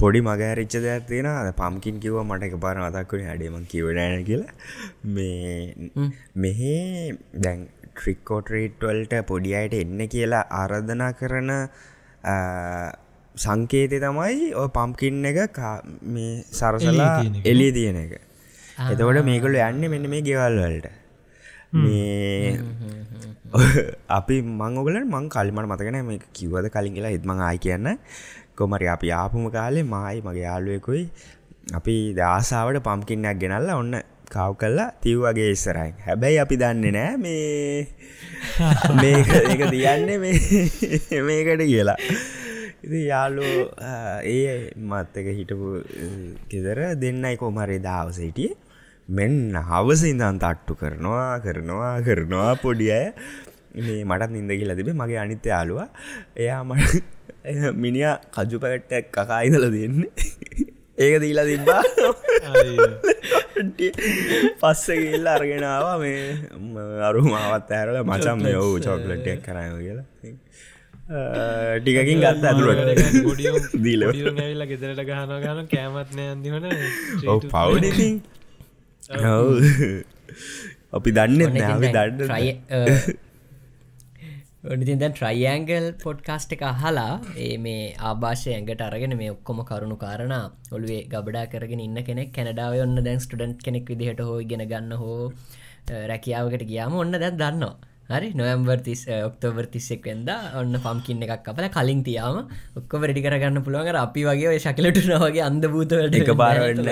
පොඩි මගෑරිච්ච දෙයක් තියෙන අද පම්කින් කිව මට එක පාර අතක්කුණ හැඩේම කිවඩන කියලා. මේ මෙහෙ දැන් ට්‍රික්කෝටරීට්වල්ට පොඩි අයට එන්න කියලා ආරධනා කරන සංකේතය තමයි ඔය පම්කින් එක මේ සරසලා එලි තියෙන එක එතකොට මේකොල යන්න මෙන්න මේ ගෙවල් වලට. මේ අපි මංගල මං කල්මට මතකන මේ කිව්වද කලින් කියලා. හිත්මං ආයි කියන්න කොමරි අපි ආපුම කාලේ මයි මගේ යාලුවෙකුයි අපි දසාාවට පම්කින්නක් ගෙනල්ල ඔන්න කව් කල්ලා තිව් වගේ ඉස්සරයි හැබැයි අපි දන්නේ නෑ මේ මේක එක තියන්නේ මේ මේකට කියලා. ඉති යාලු ඒ මත්තක හිටපු කෙදර දෙන්නයි කොමරේ දවස හිටිය. මෙන්න හවස ඉඳන් තට්ටු කරනවා කරනවා කරනවා පොඩිය මේ මටත් නින්ද කියලා තිබේ මගේ අනිත්‍ය යාලුවා එයා මට මිනිිය කජු පැකට්ටක් කකා ඉදල දෙන්නේ. ඒක දීලා තිබ්බා. පස්සගල්ල අර්ගෙනාව මේ අරු මාවත් ඇරල මචම් මේ ඔවු චෝකලට්ටක් කරන්න කියලා. ටිකකින් ගත්ත ඇතුළට. දීල. ඇවිල්ල ගෙදරට ගහන ගන කෑමත්නය ඔව පවඩි ඔව. අපි දන්න අපි දන්න ඔඩිතින් දැන් ට්‍රයිඇංගල් පොඩ්කාස්ට් එක අහලා ඒ මේ ආභාෂය ඇඟට අරගෙන මේ ඔක්කොම කරුණු කාරණ ඔළුවේ ගබඩා කරගෙන ඉන්න කෙනෙක් කැනඩාව ඔන්න දැන් ස්ටඩන්ට් කෙනෙක් විදිහට හෝ ගෙන ගන්න හෝ රැකියාවකට ගියාම ඔන්න දැන් දන්නවා. හරි නොවම්බර් තිස් ඔක්තෝබර් තිස්සෙක් වෙද ඔන්න පම්කින්න එකක් අපල කලින් තියාම ඔක්කොම රඩි කරගන්න පුළුවන්ග අපි වගේ ඔය ශකලටුනවගේ අන්ද භූතවට එක පාරන්න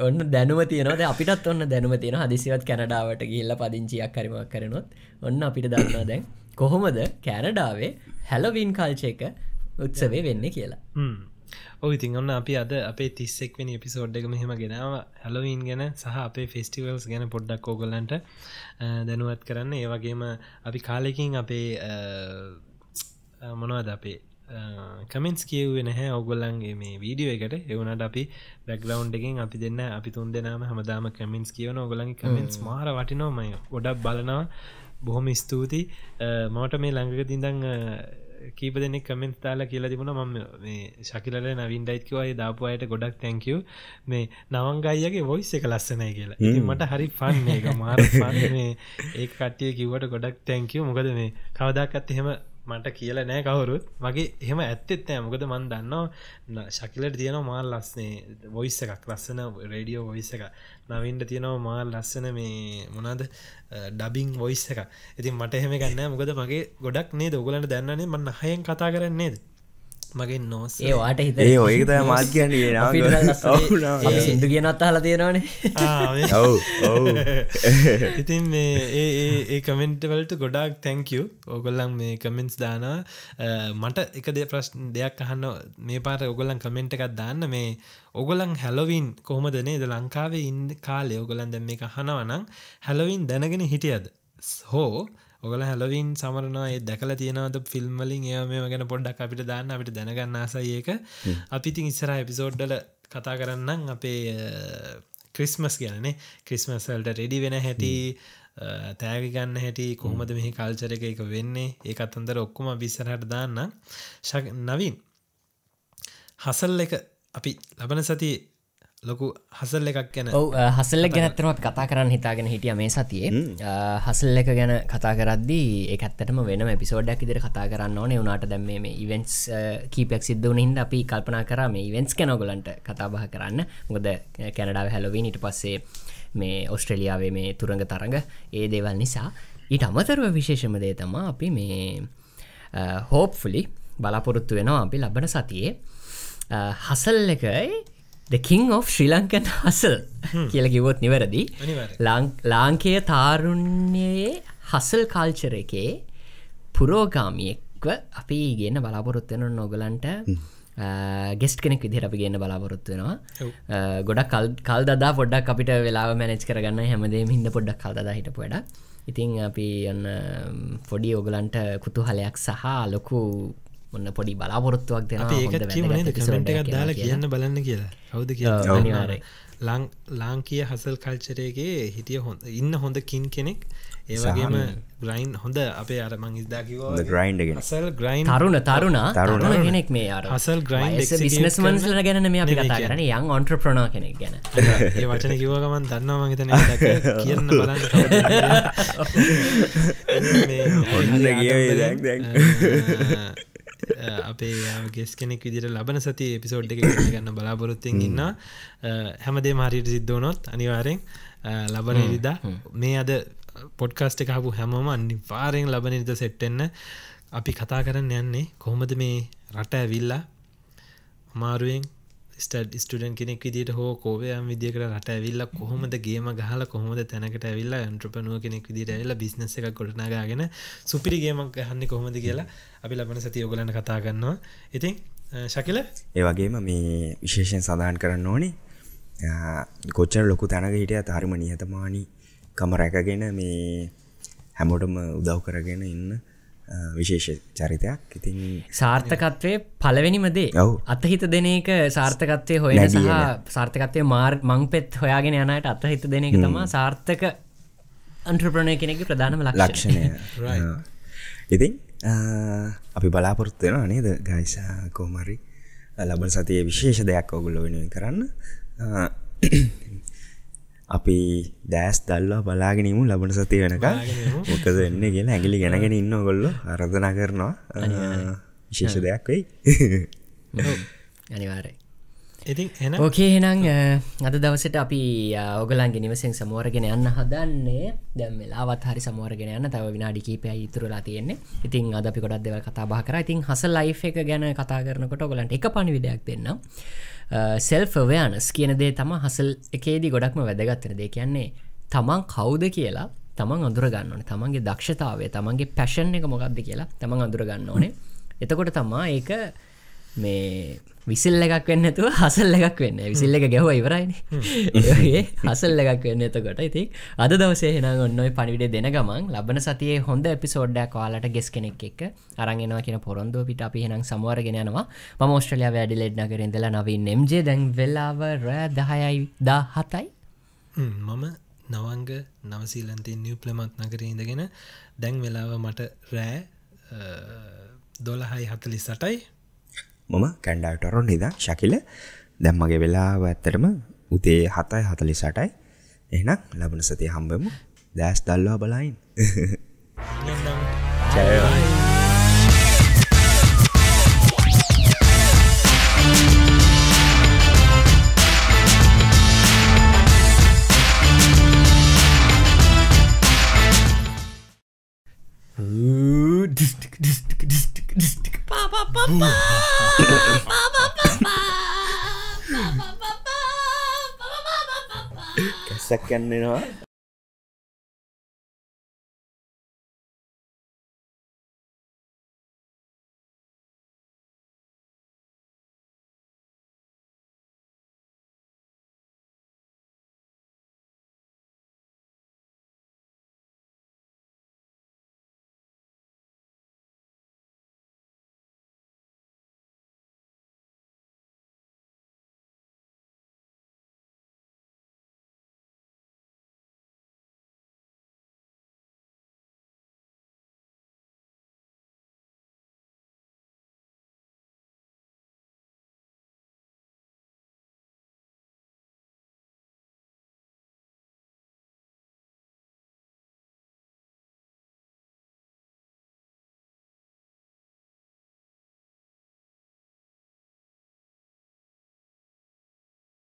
ඔන්න දැනුව තියනද අපිටත් ඔන්න දැනුව තියෙන හදිසිවත් කැනඩාවට ගිල්ල පදිංචියක් කරිමක් කරනොත් ඔන්න අපිට දන්නා දැන් කොහොමද කැනඩාවේ හැලවින් කල්චය එක උත්සවේ වෙන්න කියලා ඔ ඉතින් ඔන්න අපි අද අපේ තිස්සෙක් වෙනි එපිසෝඩ් එක මෙහෙම ගෙනාව. හැලවීන් ගැන සහ අපේ ෆෙස්ටිවල්ස් ගැන පොඩ්ඩක් ඕගොල්ලන්ට දැනුවත් කරන්න. ඒවගේම අපි කාලෙකින් අපේ මොනවද අපේ කමෙන්ස් කියවේ නැහැ ඔගොල්ලන්ගේ මේ වීඩියෝ එකට. එවනට අපි බැක්ලවන්් එකින් අපි දෙන්න අපි තුන් දෙනාම හමදාම කමෙන්ස් කියවන ඔගොලන්ගේ කමෙන්ස් මාර වටිනෝමයි ගොඩක් බලනවා. බොහොම ස්තුතියි. මෝට මේ ළඟක තිඳං කීප දෙනෙක් කමෙන්ස් තාලා කියලා තිබුණ. ම මේ ශකිලල නවින් ඩයිත්කවයි දාපු අයට ගොඩක් තැංකව මේ නවංගයියගේ වොයිස් එක ලස්සනයි කියලා. ඉති මට හරි පන්න එක මාර මේ ඒ කට්ටිය කිවට ගොඩක් තැංකව මොකද මේ කවදක්ත් එහෙම මට කියල නෑ කවුරුත්. මගේ එහෙම ඇත්තෙත් නෑ. මොකද මන් දන්නවා ශකිලට තියෙනවා මාල් ලස්නේ වොයිස් එකක් ලස්සන රඩියෝ වොයිස් එක නවින්ට තියෙනවා මාල් ලස්සන මේ මොනාද ඩබිං වොයිස් එක ඉතින් මට එහෙම ගන්න මොකද මගේ ගොඩක් නේ දොගලට දැන්නන්නේ මන්න හයෙන් කතා කරන්නේද මගේ නෝස් ඒ වාට හිත ඒ ඔයක මාත් කියන්නේ සිදු කියනත් හලා තියෙනවානේ. ඔව් ඉතින් මේ ඒ කමෙන්ටවලට ගොඩක් තැංකව ඕගොල්ලන් මේ කමෙන්ස් දානා මට එක දේ ප්‍රශ්න දෙයක් අහන්න මේ පාට ඔගොලන් කමෙන්ට් එකක් දාන්න. මේ ඔගොලන් හැලොවින් කොහොමදනේ ද ලංකාවේ ඉන්න කාලේ ඔගොලන් දැම් මේ අහනවනම් හැලොවින් දැනගෙන හිටියද? හෝ ඔගල හැලවින් සමරනවා ඒ දැකල තියෙනවද ෆිල්ම්මලින් ඒ මේ ගැන පොඩ්ඩක් අපිට දාන්න අපිට දැනගන්න ආසයක අපිතින් ඉස්සර එපිසෝඩ්ඩල කතා කරන්නම් අපේ ක්‍රිස්මස් ගැනේ ක්‍රිස්මස්වල්ට රෙඩි වෙන හැටි තෑවි ගන්න හැටි කොහොමද මෙහි කල්චර එක එක වෙන්නේ? ඒ අත්තන්දර ඔක්කොම විස්සරහට දාන්න නවින්. හසල් එක අපි ලබන සති ලොකු හසල් එකක් ගැන ඔව හසල්ල ගැනත්තරමත් කතා කරන්න. හිතාගෙන හිටිය මේ සතියේ. හසල් එක ගැන කතා කරද්දී එකත්තටම වෙන පිසෝඩක් ඉදිර කතා කරන්න ඕන. වනාට දැම් මේ ඉවෙන්ස් කීපක් සිද්ධ වනින්ද අපි කල්පනා කර මේ ඉවෙන්ස් කැනොගලන්ට කතාබහ කරන්න. මොකද කැනඩාව හැලොවී නිට පස්සේ මේ ඔස්ට්‍රලියාවේ මේ තුරඟ තරඟ ඒ දේවල් නිසා ඊට අමතරව විශේෂම දේ තමා අපි මේ හෝප්ෆුලි බලාපොරොත්තු වෙනවා අපි ලබන සතියේ. හසල් එකයි The King of Sri Lankan hustle කියල කිවොත් නිවැරදි. ලාංකය තාරුණ්‍යයේ හසල් කාල්චර එකේ පුරෝගාමියෙක්ව අපි ගන්න බලාපොරොත්වයන නොගලන්ට. ගෙස්ට කෙනෙක් විදිහට අපි ගන්න බලාපොරොත්තුවෙනවා ඔව්. ගොඩක් කල් දදා පොඩ්ඩක් අපිට වෙලා මැනච් කරගන්න හැමදේ හිද පොඩ්ඩක් කල්දදා හිට පොඩ ඉතිං අපි ඔන්න පොඩි ඔගලන්ට කුතුහලයක් සහ ලොකු ඔන්න පොඩි බලාපොරොත්තුවක් දෙෙන අපි ඒකත් කිවනේ කමෙන්ට එකක් දාලා කියන්න බලන්න කියලා. කවුද අනිවාර්යෙන්. ලං ලාංකිය හසල් කල්චරයගේ හිටිය හොඳ ඉන්න හොඳ කින් කෙනෙක්. ඒවගේම ග්‍රයින් හොඳ අපේ අරමං ඉදා කිවෝ ග්‍රයින්ඩගෙන හසල් ග්‍රයින් තරුණ තරුණ තරුණ. තරුණ කෙනෙක් මේ අර හසල් grind execute බිස්නස් මන්සල ගැන මේ අපි කතා කරන යං ඔන්ට්‍ර ප්‍රනා කෙනෙක් ගැන. ඒ වචන කිවගමන් දන්නවා මගතන කියන්න බලන්න කවුද මේ ඔන්න දැන් දැන්. අ, අපේ ගෙස් කෙනෙක් විදිට ලබන සති එපිසෝඩ් එක ගන්න බලාපොරොත්තිෙන් ඉන්න හැමදේ මාරයට සිද්ධෝනොත් අනිවාරෙන් ලබන ඉරිදා මේ අද පොඩ්කාස්ට එක හපු හැමෝම අනිවාරයෙන් ලබන ඉරිද සෙට්ටෙන්න අපි කතා කරන්න යන්නේ කොහොමද මේ රට ඇවිල්ලා? අමාරුවෙන් ස්ටඩ් ස්ටඩන් කෙනෙක් විදිට හෝ කෝවයම් විදිකට රට ඇවිල්ල කොහොමද ගේම ගහල කොහොමද තැනකට ඇවිල්ල ඇන්ට්‍රපනුව කෙනෙක් විදිට ඇල්ල බිස්නස එක කොටනාගගෙන සුපිරිගේමක් ගහන්න කොහොමද කියලා අපි ලබන සති යෝගලන්න කතා ගන්නවා ඉතින් ශකිල? ඒ වගේම මේ විශේෂයෙන් සඳහන් කරන්න ඕනේ කොච්චර ලොකු තැනක හිටිය තාරිම නිහතමානී කම රැකගෙන මේ හැමෝටම උදව් කරගෙන ඉන්න ආ, විශේෂ චරිතයක්. ඉතින් සාර්ථකත්වය පලවෙනිමදේ ඔව්. අතහිත දෙන එක සාර්ථකත්වය සහ සාර්ථකත්වය මාර් මං පෙත් හොයාගෙන යනයට අතහිත දෙන එක තමා සාර්ථක අන්ට්‍රප්‍රණය කෙනෙක් ප්‍රධානම ලක්ෂණ ලක්ෂණය. ඉතින් අපි බලාපොරොත්තුවෙන නේද ගයිසා කෝමරි ලබන සතිය විශේෂ දෙයක් ඔගුල්ල වෙනුවෙන් කරන්න අපි දෑස් දල්ලා බලාගෙනීමු ලබන සතිය වෙනක මොකද වෙන්න කියලා ඇගිලි ගැනගෙන ඉන්න ඔගොල්ලො අරධනා කරනවා විශේෂ දෙයක් වෙයි. අනිවාරය ඉතින් ඕකේ හෙනම් අද දවසට අපි ඔගලන්ගේ නිවසෙන් සමෝරගෙන යන්න හදන්නේ. දැම් වෙලාවත් හරි සමෝරගෙන යන්න. තව විනාඩි කීපය ඉතුරලා තියෙන්නේ. ඉතින් අද අපි ගොඩක් දෙවල් කතා බහ කර. ඉතින් හස ලයි් එක ගැන කතා කරනකොට ඔගලන්ට එක පණිවිඩයක් දෙන්න සෙල්ෆවයානස් කියන දේ තම හසල් එකේදී ගොඩක්ම වැදගත්තන දේ. කියන්නේ තමන් කවුද කියලා තමන් අඳුරගන්න ඕන. තමන්ගේ දක්ෂතාවය තමන්ගේ පැෂන් එක මොකක්ද කියලා තමන් අඳුරගන්න ඕනේ. එතකොට තමා ඒක මේ විසිල් එකක් වෙන්න තුව හසල් එකක් වෙන්න. විසිල් එක ගැහව ඉවරයින. හසල් එකක් වෙන්න එතකොට. ඉති අද දවසේ හෙන ඔන්නොයි පනිවිඩ දෙන ගමන් ලබන සතියේ හොඳ එපිසෝඩ්ඩක් කාලට ගෙස් කෙනෙක් එක් අරගෙනවා කියන පොරොන්දුව පිට අපි හෙනම් සමවරගෙන යනවා. ම ෝස්ට්‍රලයා වැඩි ලෙඩ්නකරින්දලා නවී නෙම්ජේ දැන් වෙලාව රෑ දහයයි. දා හතයි හ්ම්, මම නවංග නවසීලන්තේ නිව් ප්ලමත් නගර ඉඳගෙන දැන් වෙලාව මට රෑ දොළහයි හතලි සටයි මම කැන්ඩාටරොන් නිදා. ශකිල දැම්මගේ වෙලාව ඇත්තරම උතේ හතයි හතලි සටයි එහනම් ලබන සතිය හම්බමු දෑස් දල්වා බලයින් කැස්සක් කන්නවා